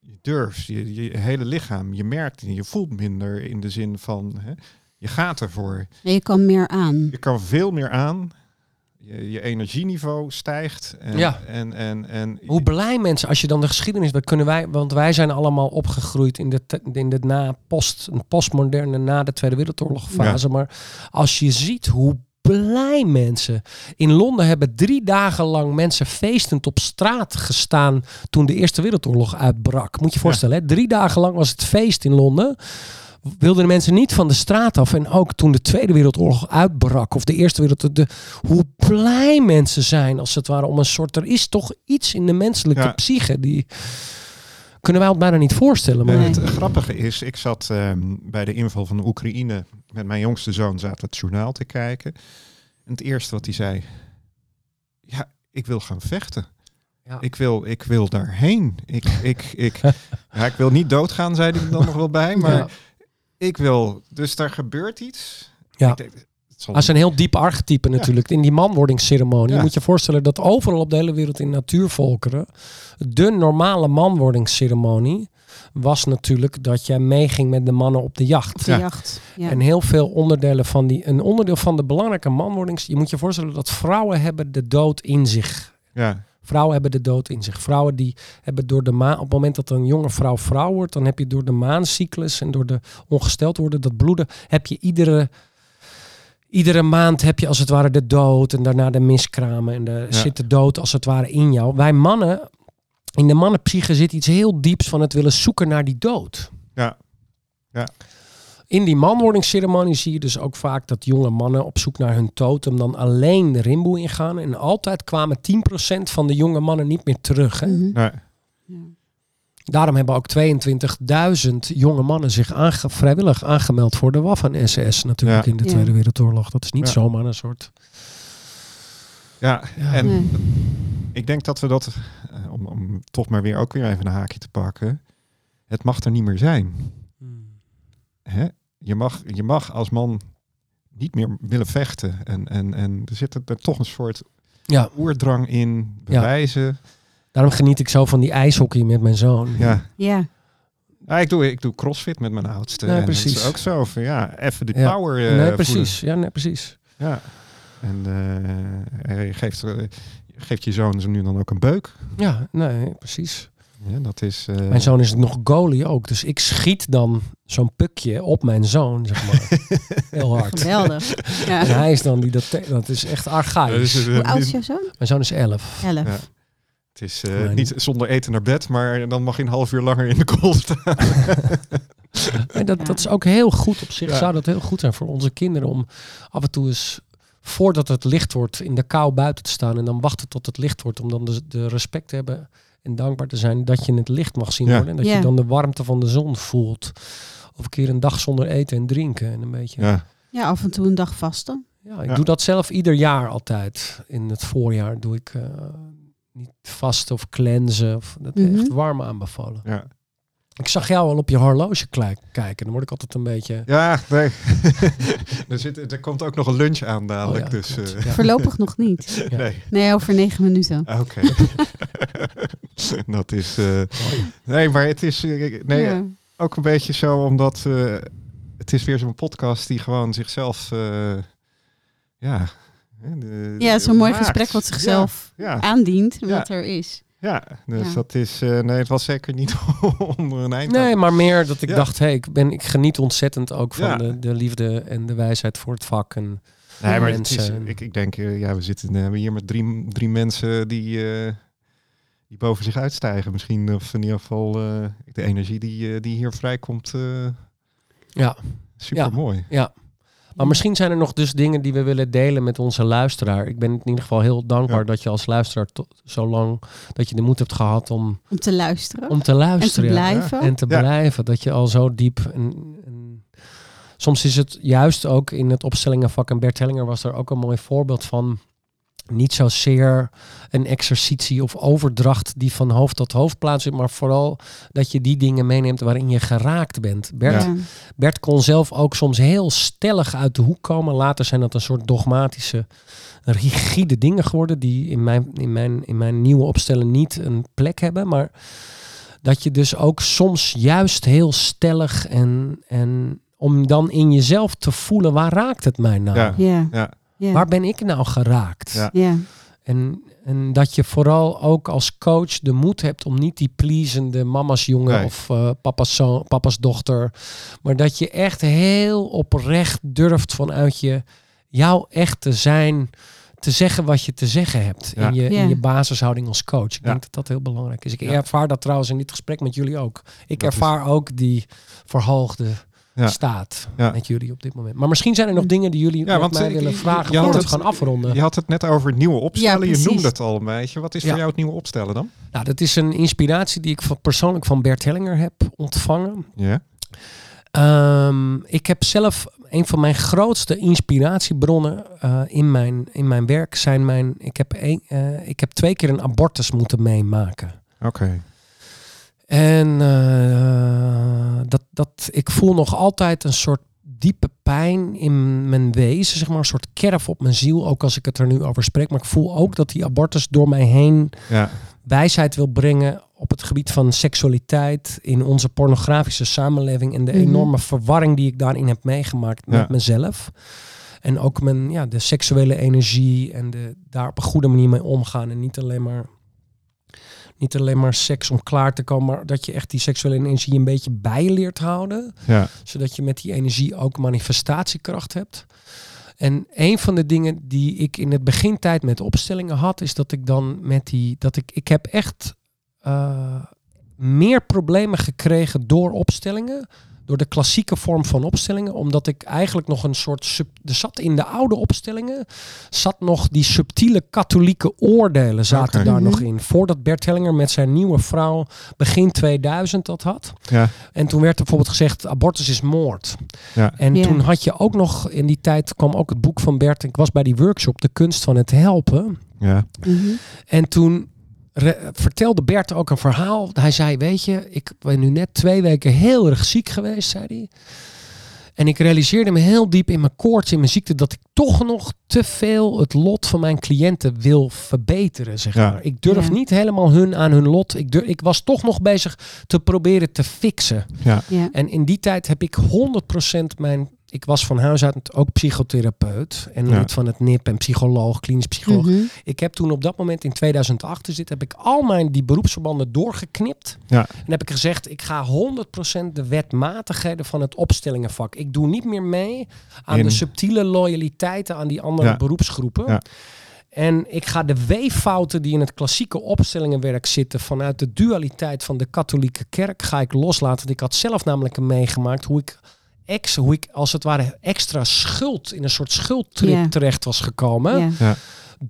Je durft, je, je hele lichaam, je merkt, je voelt minder in de zin van. Hè, je gaat ervoor. Je kan meer aan. Je kan veel meer aan. Je, je energieniveau stijgt. En, Ja. en, en, en Hoe blij mensen, als je dan de geschiedenis, dat kunnen wij, want wij zijn allemaal opgegroeid in de, in de na post, een postmoderne na de Tweede Wereldoorlog fase. Maar als je ziet hoe blij mensen in Londen hebben drie dagen lang mensen feestend op straat gestaan toen de Eerste Wereldoorlog uitbrak. Moet je je voorstellen, hè? drie dagen lang was het feest in Londen. Wilden de mensen niet van de straat af. En ook toen de Tweede Wereldoorlog uitbrak, of de Eerste Wereldoorlog, de, hoe blij mensen zijn als het ware om een soort. Er is toch iets in de menselijke Ja. psyche die. Kunnen wij ons bijna niet voorstellen. Maar Nee. Het grappige is, ik zat ehm, bij de inval van de Oekraïne met mijn jongste zoon, zaten het journaal te kijken. En het eerste wat hij zei, ja, ik wil gaan vechten. Ja. Ik wil, ik wil daarheen. Ik, ik, ik, ja, ik wil niet doodgaan, zei hij er dan nog wel bij. Maar Ja. Ik wil, dus daar gebeurt iets. Ja. Ik denk, Dat is een heel diep archetype natuurlijk. In die manwordingsceremonie. Ja. Je moet je voorstellen dat overal op de hele wereld in natuurvolkeren... de normale manwordingsceremonie was natuurlijk dat jij meeging met de mannen op de jacht. Op de Ja. jacht. Ja. En heel veel onderdelen van die... Een onderdeel van de belangrijke manwordings... Je moet je voorstellen dat vrouwen hebben de dood in zich. ja, Vrouwen hebben de dood in zich. Vrouwen die hebben door de maan... Op het moment dat een jonge vrouw vrouw wordt... dan heb je door de maancyclus en door de ongesteld worden... dat bloeden, heb je iedere... Iedere maand heb je als het ware de dood en daarna de miskramen en de Ja. zit de dood als het ware in jou. Wij mannen, in de mannenpsyche zit iets heel dieps van het willen zoeken naar die dood. ja, ja. In die manwordingsceremonie zie je dus ook vaak dat jonge mannen op zoek naar hun totem dan alleen de rimboe ingaan. En altijd kwamen 10% van de jonge mannen niet meer terug. Hè? Mhm. Nee. Ja. Daarom hebben ook 22.000 jonge mannen zich aange- vrijwillig aangemeld voor de Waffen-SS natuurlijk Ja. in de Ja. Tweede Wereldoorlog. Dat is niet Ja. zomaar een soort... ja. Ja. en Nee. ik denk dat we dat, eh, om, om toch maar weer ook weer even een haakje te pakken, het mag er niet meer zijn. Hè? Je, mag, je mag als man niet meer willen vechten. En, en, en er zit er toch een soort Ja, oerdrang in, bewijzen. daarom geniet ik zo van die ijshockey met mijn zoon. Ja. Ja. Ja, ik, doe, ik doe crossfit met mijn oudste. Nee, en precies. Is ook zo van, ja, even de Ja. power eh, nee, voelen. precies. Ja, nee, precies. Ja. En eh, je geeft, eh, je geeft je zoon zo nu dan ook een beuk. Ja, nee, precies. Ja, dat is... eh, Mijn zoon is nog goalie ook. Dus ik schiet dan zo'n pukje op mijn zoon, zeg maar. Heel hard. Geweldig. Ja. En hij is dan die dat, is echt archaïs. is, eh, Hoe oud is jouw zoon? Mijn zoon is 11. Elf. Ja. Het is eh, Nee. niet zonder eten naar bed, maar dan mag je een half uur langer in de kool staan. En dat, Ja. dat is ook heel goed op zich. Ja. Zou dat heel goed zijn voor onze kinderen om af en toe eens voordat het licht wordt in de kou buiten te staan en dan wachten tot het licht wordt om dan de, de respect te hebben en dankbaar te zijn dat je het licht mag zien Ja. worden en dat Ja. je dan de warmte van de zon voelt. Of een keer een dag zonder eten en drinken en een beetje. Ja, af en toe een dag vasten. ik Ja. doe dat zelf ieder jaar altijd. In het voorjaar doe ik eh, niet vast of cleansen. Of, dat is Mhm. echt warm aanbevolen. ja. Ik zag jou al op je horloge kijken. Dan word ik altijd een beetje... ja nee. er, zit, er komt ook nog een lunch aan dadelijk. Oh ja, dus, eh, Ja. Voorlopig nog niet. Ja. Nee, Nee, over negen minuten. Ah, oké. dat is... eh, nee, maar het is eh, nee, Ja. ook een beetje zo, omdat eh, het is weer zo'n podcast die gewoon zichzelf... eh, ja, hè, de- Ja, het is een mooi maakt. gesprek wat zichzelf Ja, ja, aandient, Ja. wat er is. Ja, dus Ja. dat is... eh, nee, het was zeker niet onder een eind. Nee, maar meer dat ik Ja. dacht, hey, ik, ben, ik geniet ontzettend ook van Ja. de, de liefde en de wijsheid voor het vak. En Nee, maar het is, mensen. ik, ik denk, eh, ja, we zitten eh, we hebben hier met drie, drie mensen die, eh, die boven zich uitstijgen. Misschien, of in ieder geval eh, de energie die, eh, die hier vrijkomt, eh ja, super mooi. ja. Maar misschien zijn er nog dus dingen die we willen delen met onze luisteraar. Ik ben in ieder geval heel dankbaar Ja. dat je als luisteraar to- zo lang dat je de moed hebt gehad om, Om te luisteren. om te en te luisteren. ja. blijven. En te Ja. blijven. Dat je al zo diep. En, en soms is het juist ook in het opstellingenvak. En Bert Hellinger was daar ook een mooi voorbeeld van. Niet zozeer een exercitie of overdracht die van hoofd tot hoofd plaatsvindt. Maar vooral dat je die dingen meeneemt waarin je geraakt bent. Bert, Ja. Bert kon zelf ook soms heel stellig uit de hoek komen. Later zijn dat een soort dogmatische, rigide dingen geworden. Die in mijn, in mijn, in mijn nieuwe opstellen niet een plek hebben. Maar dat je dus ook soms juist heel stellig en, en om dan in jezelf te voelen, waar raakt het mij nou? Ja. Ja. Ja, Waar ben ik nou geraakt? Ja. En, en dat je vooral ook als coach de moed hebt om niet die pleasende mama's jongen Nee. of eh, papa's, zoon, papa's dochter. Maar dat je echt heel oprecht durft vanuit je jouw echt te zijn. Te zeggen wat je te zeggen hebt Ja. in, je, in je basishouding als coach. Ik Ja. denk dat dat heel belangrijk is. Ik Ja. ervaar dat trouwens in dit gesprek met jullie ook. Ik Dat is- ervaar ook die verhoogde Ja. staat Ja. met jullie op dit moment. Maar misschien zijn er nog dingen die jullie Ja, want, mij eh, willen vragen voordat we het- gaan afronden. Je had het net over het nieuwe opstellen. je noemde het al een beetje. Wat is voor jou het nieuwe opstellen dan? Nou, dat is een inspiratie die ik van, persoonlijk van Bert Hellinger heb ontvangen. Ja. Ehm, ik heb zelf een van mijn grootste inspiratiebronnen eh, in, mijn, in mijn werk zijn mijn. Ik heb, een, eh, ik heb twee keer een abortus moeten meemaken. Oké. En eh, dat, dat, ik voel nog altijd een soort diepe pijn in mijn wezen, zeg maar, een soort kerf op mijn ziel, ook als ik het er nu over spreek. Maar ik voel ook dat die abortus door mij heen Ja. wijsheid wil brengen op het gebied van seksualiteit in onze pornografische samenleving en de Mhm. enorme verwarring die ik daarin heb meegemaakt Ja. met mezelf. En ook mijn, ja, de seksuele energie en de, daar op een goede manier mee omgaan. En niet alleen maar, niet alleen maar seks om klaar te komen, maar dat je echt die seksuele energie een beetje bij leert houden Ja. zodat je met die energie ook manifestatiekracht hebt. En een van de dingen die ik in het begintijd met opstellingen had, is dat ik dan met die, dat ik, ik heb echt eh, meer problemen gekregen door opstellingen, door de klassieke vorm van opstellingen, omdat ik eigenlijk nog een soort, sub, er zat in de oude opstellingen, zat nog die subtiele katholieke oordelen zaten daar Mhm. nog in. Voordat Bert Hellinger met zijn nieuwe vrouw begin 2000 dat had. Ja. En toen werd er bijvoorbeeld gezegd, abortus is moord. Ja. En Ja. toen had je ook nog, in die tijd kwam ook het boek van Bert. Ik was bij die workshop, De Kunst van het Helpen. Ja. Mhm. En toen re- vertelde Bert ook een verhaal. Hij zei, weet je, ik ben nu net twee weken heel erg ziek geweest, zei hij. En ik realiseerde me heel diep in mijn koorts, in mijn ziekte, dat ik toch nog te veel het lot van mijn cliënten wil verbeteren. Zeg Ja. maar. Ik durf Ja. niet helemaal hun aan hun lot. Ik, durf, ik was toch nog bezig te proberen te fixen. Ja. Ja. En in die tijd heb ik 100% mijn. Ik was van huis uit ook psychotherapeut en Ja. lid van het NIP en psycholoog, klinisch psycholoog. Mhm. Ik heb toen op dat moment in 2008 zit, heb ik al mijn die beroepsverbanden doorgeknipt. Ja. En heb ik gezegd, ik ga 100% de wetmatigheden van het opstellingenvak. Ik doe niet meer mee aan In- de subtiele loyaliteiten aan die andere Ja. beroepsgroepen. Ja. En ik ga de weeffouten die in het klassieke opstellingenwerk zitten vanuit de dualiteit van de katholieke kerk, ga ik loslaten. Ik had zelf namelijk meegemaakt hoe ik ex, hoe ik als het ware extra schuld in een soort schuldtrip terecht was gekomen. Ja.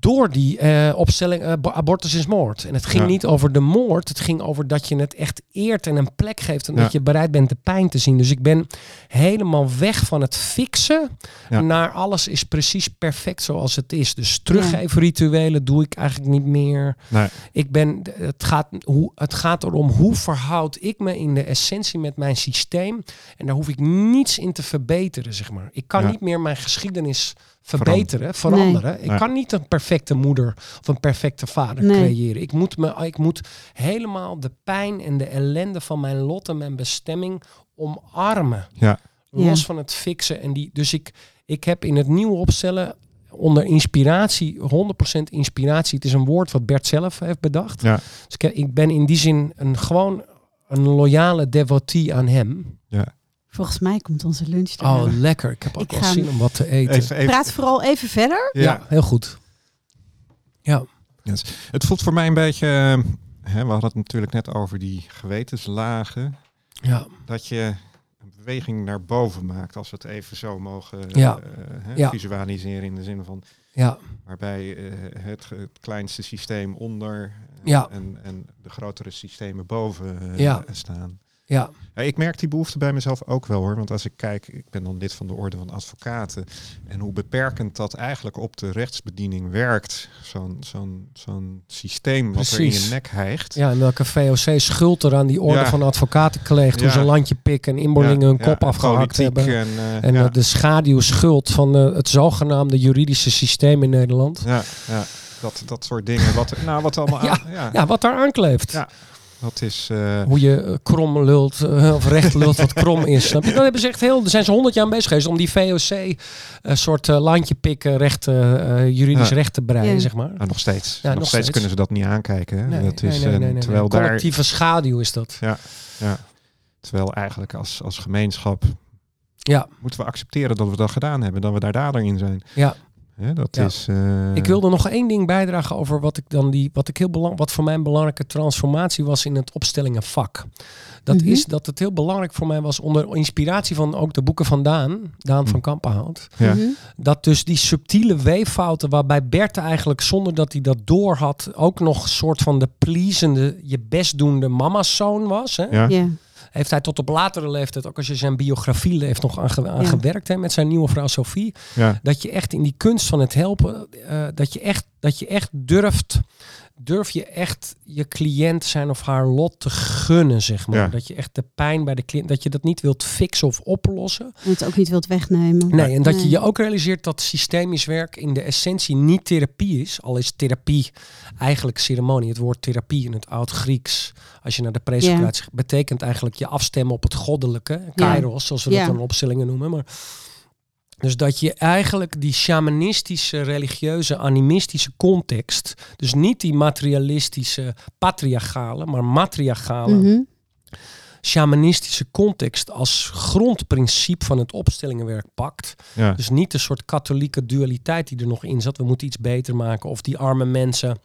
Door die eh, opstelling eh, bo- abortus is moord. En het ging Ja. niet over de moord, het ging over dat je het echt eert en een plek geeft en Ja. dat je bereid bent de pijn te zien. Dus ik ben helemaal weg van het fixen Ja. naar alles is precies perfect zoals het is. Dus teruggeven rituelen doe ik eigenlijk niet meer. Nee. Ik ben, het, gaat, hoe, het gaat erom hoe verhoud ik me in de essentie met mijn systeem. En daar hoef ik niets in te verbeteren, zeg maar. Ik kan niet meer mijn geschiedenis verbeteren, Veran- veranderen. Ik kan niet een perfecte moeder of een perfecte vader Nee. creëren. Ik moet, me, ik moet helemaal de pijn en de ellende van mijn lot en mijn bestemming omarmen. Ja. Los Ja. van het fixen. En die, dus ik, ik heb in het nieuwe opstellen onder inspiratie, 100% inspiratie. Het is een woord wat Bert zelf heeft bedacht. Ja. Dus ik, ik ben in die zin een, gewoon een loyale devotee aan hem. Volgens mij komt onze lunch er. Oh, lekker. Ik heb ook Ik wel ga- zin om wat te eten. Even, even, Praat vooral even verder. ja. ja. heel goed. Ja, Het voelt voor mij een beetje... eh, Hè, we hadden het natuurlijk net over die gewetenslagen. ja, Dat je een beweging naar boven maakt. Als we het even zo mogen Ja. eh, hè, Ja. visualiseren. In de zin van... ja, Waarbij eh, het, het kleinste systeem onder Ja. en, en de grotere systemen boven Ja. staan. Ja, Ja, ik merk die behoefte bij mezelf ook wel hoor. Want als ik kijk, ik ben dan lid van de Orde van Advocaten. En hoe beperkend dat eigenlijk op de rechtsbediening werkt. Zo'n zo'n zo'n systeem wat er in je nek hijgt. ja. En welke VOC schuld er aan die orde Ja. van advocaten kleegt. Hoe Ja. ze een landje pikken en inboorlingen hun kop afgehakt hebben. En, eh, En eh, de schaduwschuld van eh, het zogenaamde juridische systeem in Nederland. ja, ja, dat, dat soort dingen. Wat, nou, wat allemaal Ja. aan- ja, Ja, wat daar aankleeft. Ja. Dat is... eh, Hoe je eh, krom lult, eh, of recht lult wat krom is. Snap je? Dat hebben ze echt heel, daar zijn ze honderd jaar bezig geweest om die VOC een soort eh, landje pikken, recht, eh, eh, juridisch Ja. recht te breien, Ja. zeg maar. nou, nog steeds. Ja, nog, nog steeds steeds. kunnen ze dat niet aankijken. Hè? Nee, dat nee, is, nee, nee, nee, nee. terwijl daar Collectieve schaduw is dat. Ja, ja. Terwijl eigenlijk als, als gemeenschap Ja, moeten we accepteren dat we dat gedaan hebben, dat we daar dader in zijn. ja, Hè, dat Ja. is... eh, Ik wilde nog één ding bijdragen over wat ik dan die, wat ik heel belang, wat voor mij een belangrijke transformatie was in het opstellingenvak. Dat Mhm. is dat het heel belangrijk voor mij was onder inspiratie van ook de boeken van Daan, Daan van Kampenhout. Ja. Mhm. Dat dus die subtiele weeffouten waarbij Bert eigenlijk zonder dat hij dat door had ook nog een soort van de pleasende, je best doende mama's zoon was. Hè? Ja. Ja. Heeft hij tot op latere leeftijd, ook als je zijn biografie leeft, nog aan, ge- aan Ja. gewerkt hè, met zijn nieuwe vrouw Sophie Ja. dat je echt in die kunst van het helpen, eh, dat, je echt, dat je echt durft, durf je echt je cliënt zijn of haar lot te gunnen, zeg maar. Ja. Dat je echt de pijn bij de cliënt, dat je dat niet wilt fixen of oplossen. En het ook niet wilt wegnemen. Nee, en dat je Nee. je ook realiseert dat systemisch werk in de essentie niet therapie is. Al is therapie eigenlijk ceremonie. Het woord therapie in het oud-Grieks, als je naar de presocratie betekent eigenlijk je afstemmen op het goddelijke. Kairos, zoals we Ja. dat dan opstellingen noemen. Maar dus dat je eigenlijk die shamanistische, religieuze, animistische context, dus niet die materialistische, patriarchale, maar matriarchale, Mhm. shamanistische context als grondprincipe van het opstellingenwerk pakt. Ja. Dus niet de soort katholieke dualiteit die er nog in zat. We moeten iets beter maken. Of die arme mensen.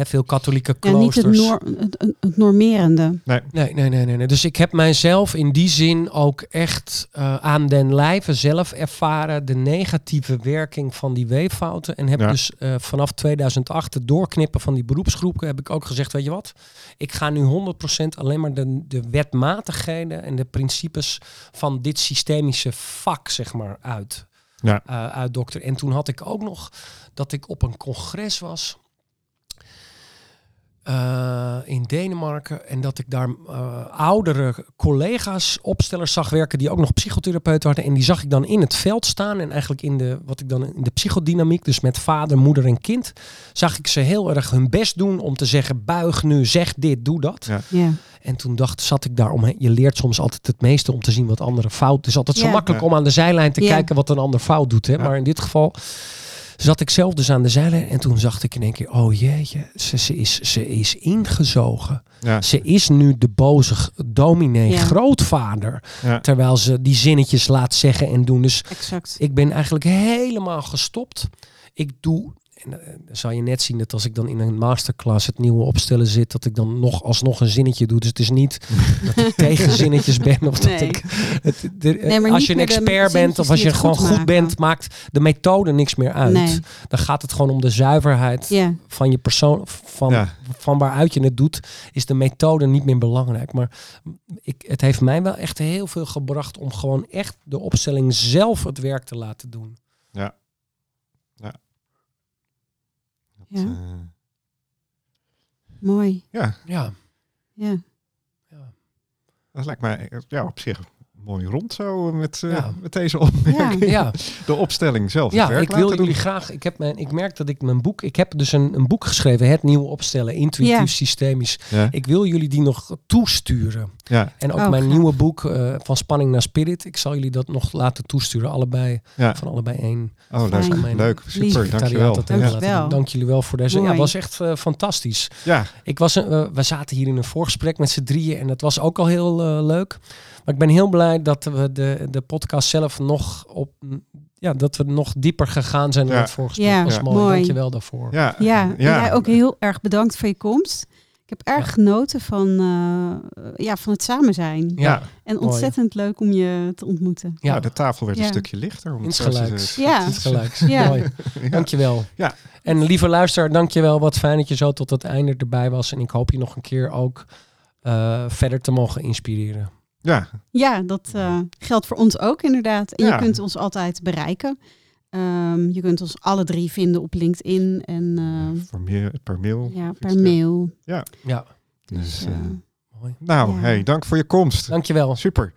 Hè, veel katholieke Ja, niet kloosters. het, noor- het, normerende. Nee. Nee, nee, nee, nee, nee. Dus ik heb mijzelf in die zin ook echt eh, aan den lijve zelf ervaren de negatieve werking van die weeffouten. En heb Ja. dus eh, vanaf 2008 het doorknippen van die beroepsgroepen heb ik ook gezegd, weet je wat? Ik ga nu 100% alleen maar de, de wetmatigheden en de principes van dit systemische vak, zeg maar, uit. Ja. eh, uit dokter. En toen had ik ook nog dat ik op een congres was eh, in Denemarken. En dat ik daar eh, oudere collega's, opstellers zag werken die ook nog psychotherapeuten hadden. En die zag ik dan in het veld staan. En eigenlijk in de, wat ik dan in de psychodynamiek, dus met vader, moeder en kind, zag ik ze heel erg hun best doen om te zeggen: buig nu, zeg dit, doe dat. Ja. Ja. En toen dacht, zat ik daar omheen. Je leert soms altijd het meeste om te zien wat anderen fout. Het is altijd zo makkelijk om aan de zijlijn te kijken wat een ander fout doet. Hè? Maar in dit geval zat ik zelf dus aan de zijlijn. En toen zag ik in één keer, oh jeetje, ze, ze, is, ze is ingezogen. Ja. Ze is nu de boze g- dominee, Ja. grootvader. Ja. Terwijl ze die zinnetjes laat zeggen en doen. Dus Exact. ik ben eigenlijk helemaal gestopt. Ik doe, en eh, dan zal je net zien dat als ik dan in een masterclass het nieuwe opstellen zit, dat ik dan nog alsnog een zinnetje doe. Dus het is niet dat ik tegen zinnetjes ben of dat Nee. ik. Het, de- Nee, maar als je een expert bent of als je gewoon goed bent, maakt de methode niks meer uit. Nee. Dan gaat het gewoon om de zuiverheid Ja. van je persoon, van, Ja. van waaruit je het doet, is de methode niet meer belangrijk. Maar ik, het heeft mij wel echt heel veel gebracht om gewoon echt de opstelling zelf het werk te laten doen. Ja. Eh, Mooi. ja, Ja. Ja. dat lijkt mij ja, op zich mooi rond zo met, eh, Ja. met deze opmerking. Ja, De opstelling zelf. ja ik wil jullie doen. graag. Ik, heb mijn, ik merk dat ik mijn boek. Ik heb dus een, een boek geschreven, Het Nieuwe Opstellen, Intuïtief Ja. Systemisch. Ja. Ik wil jullie die nog toesturen. Ja. En ook Oh, mijn nieuwe boek, eh, Van Spanning naar Spirit. Ik zal jullie dat nog laten toesturen. Allebei, Ja. van allebei één. Oh, leuk. Leuk. Super. Dankjewel. Ja. doen. Dank jullie wel voor deze. Ja, Mooi. het was echt eh, fantastisch. ja. Ik was, we zaten hier in een voorgesprek met z'n drieën en dat was ook al heel leuk. Maar ik ben heel blij dat we de, de podcast zelf nog op, ja, dat we nog dieper gegaan zijn dan Ja. het voorgesprek. Ja, was Ja. mooi. mooi. Dankjewel daarvoor. Ja. Ja, jij ook heel erg bedankt voor je komst. Ik heb erg Ja. genoten van, eh, ja, van het samen zijn. Ja, En mooi. ontzettend leuk om je te ontmoeten. Ja, ja. de tafel werd Ja. een stukje lichter. om Insgelijks. Ja. Insgelijks. Ja. Mooi. Ja. Dankjewel. Ja. En lieve luisteraar, dankjewel. Wat fijn dat je zo tot het einde erbij was. En ik hoop je nog een keer ook eh, verder te mogen inspireren. Ja. Ja, dat eh, geldt voor ons ook inderdaad. En Ja. je kunt ons altijd bereiken. Ehm, je kunt ons alle drie vinden op LinkedIn en eh, Per mail. Per mail. ja, per mail. Ja, Dus, Dus, eh, eh, mooi. nou, Ja. hey, dank voor je komst. Dankjewel. Super.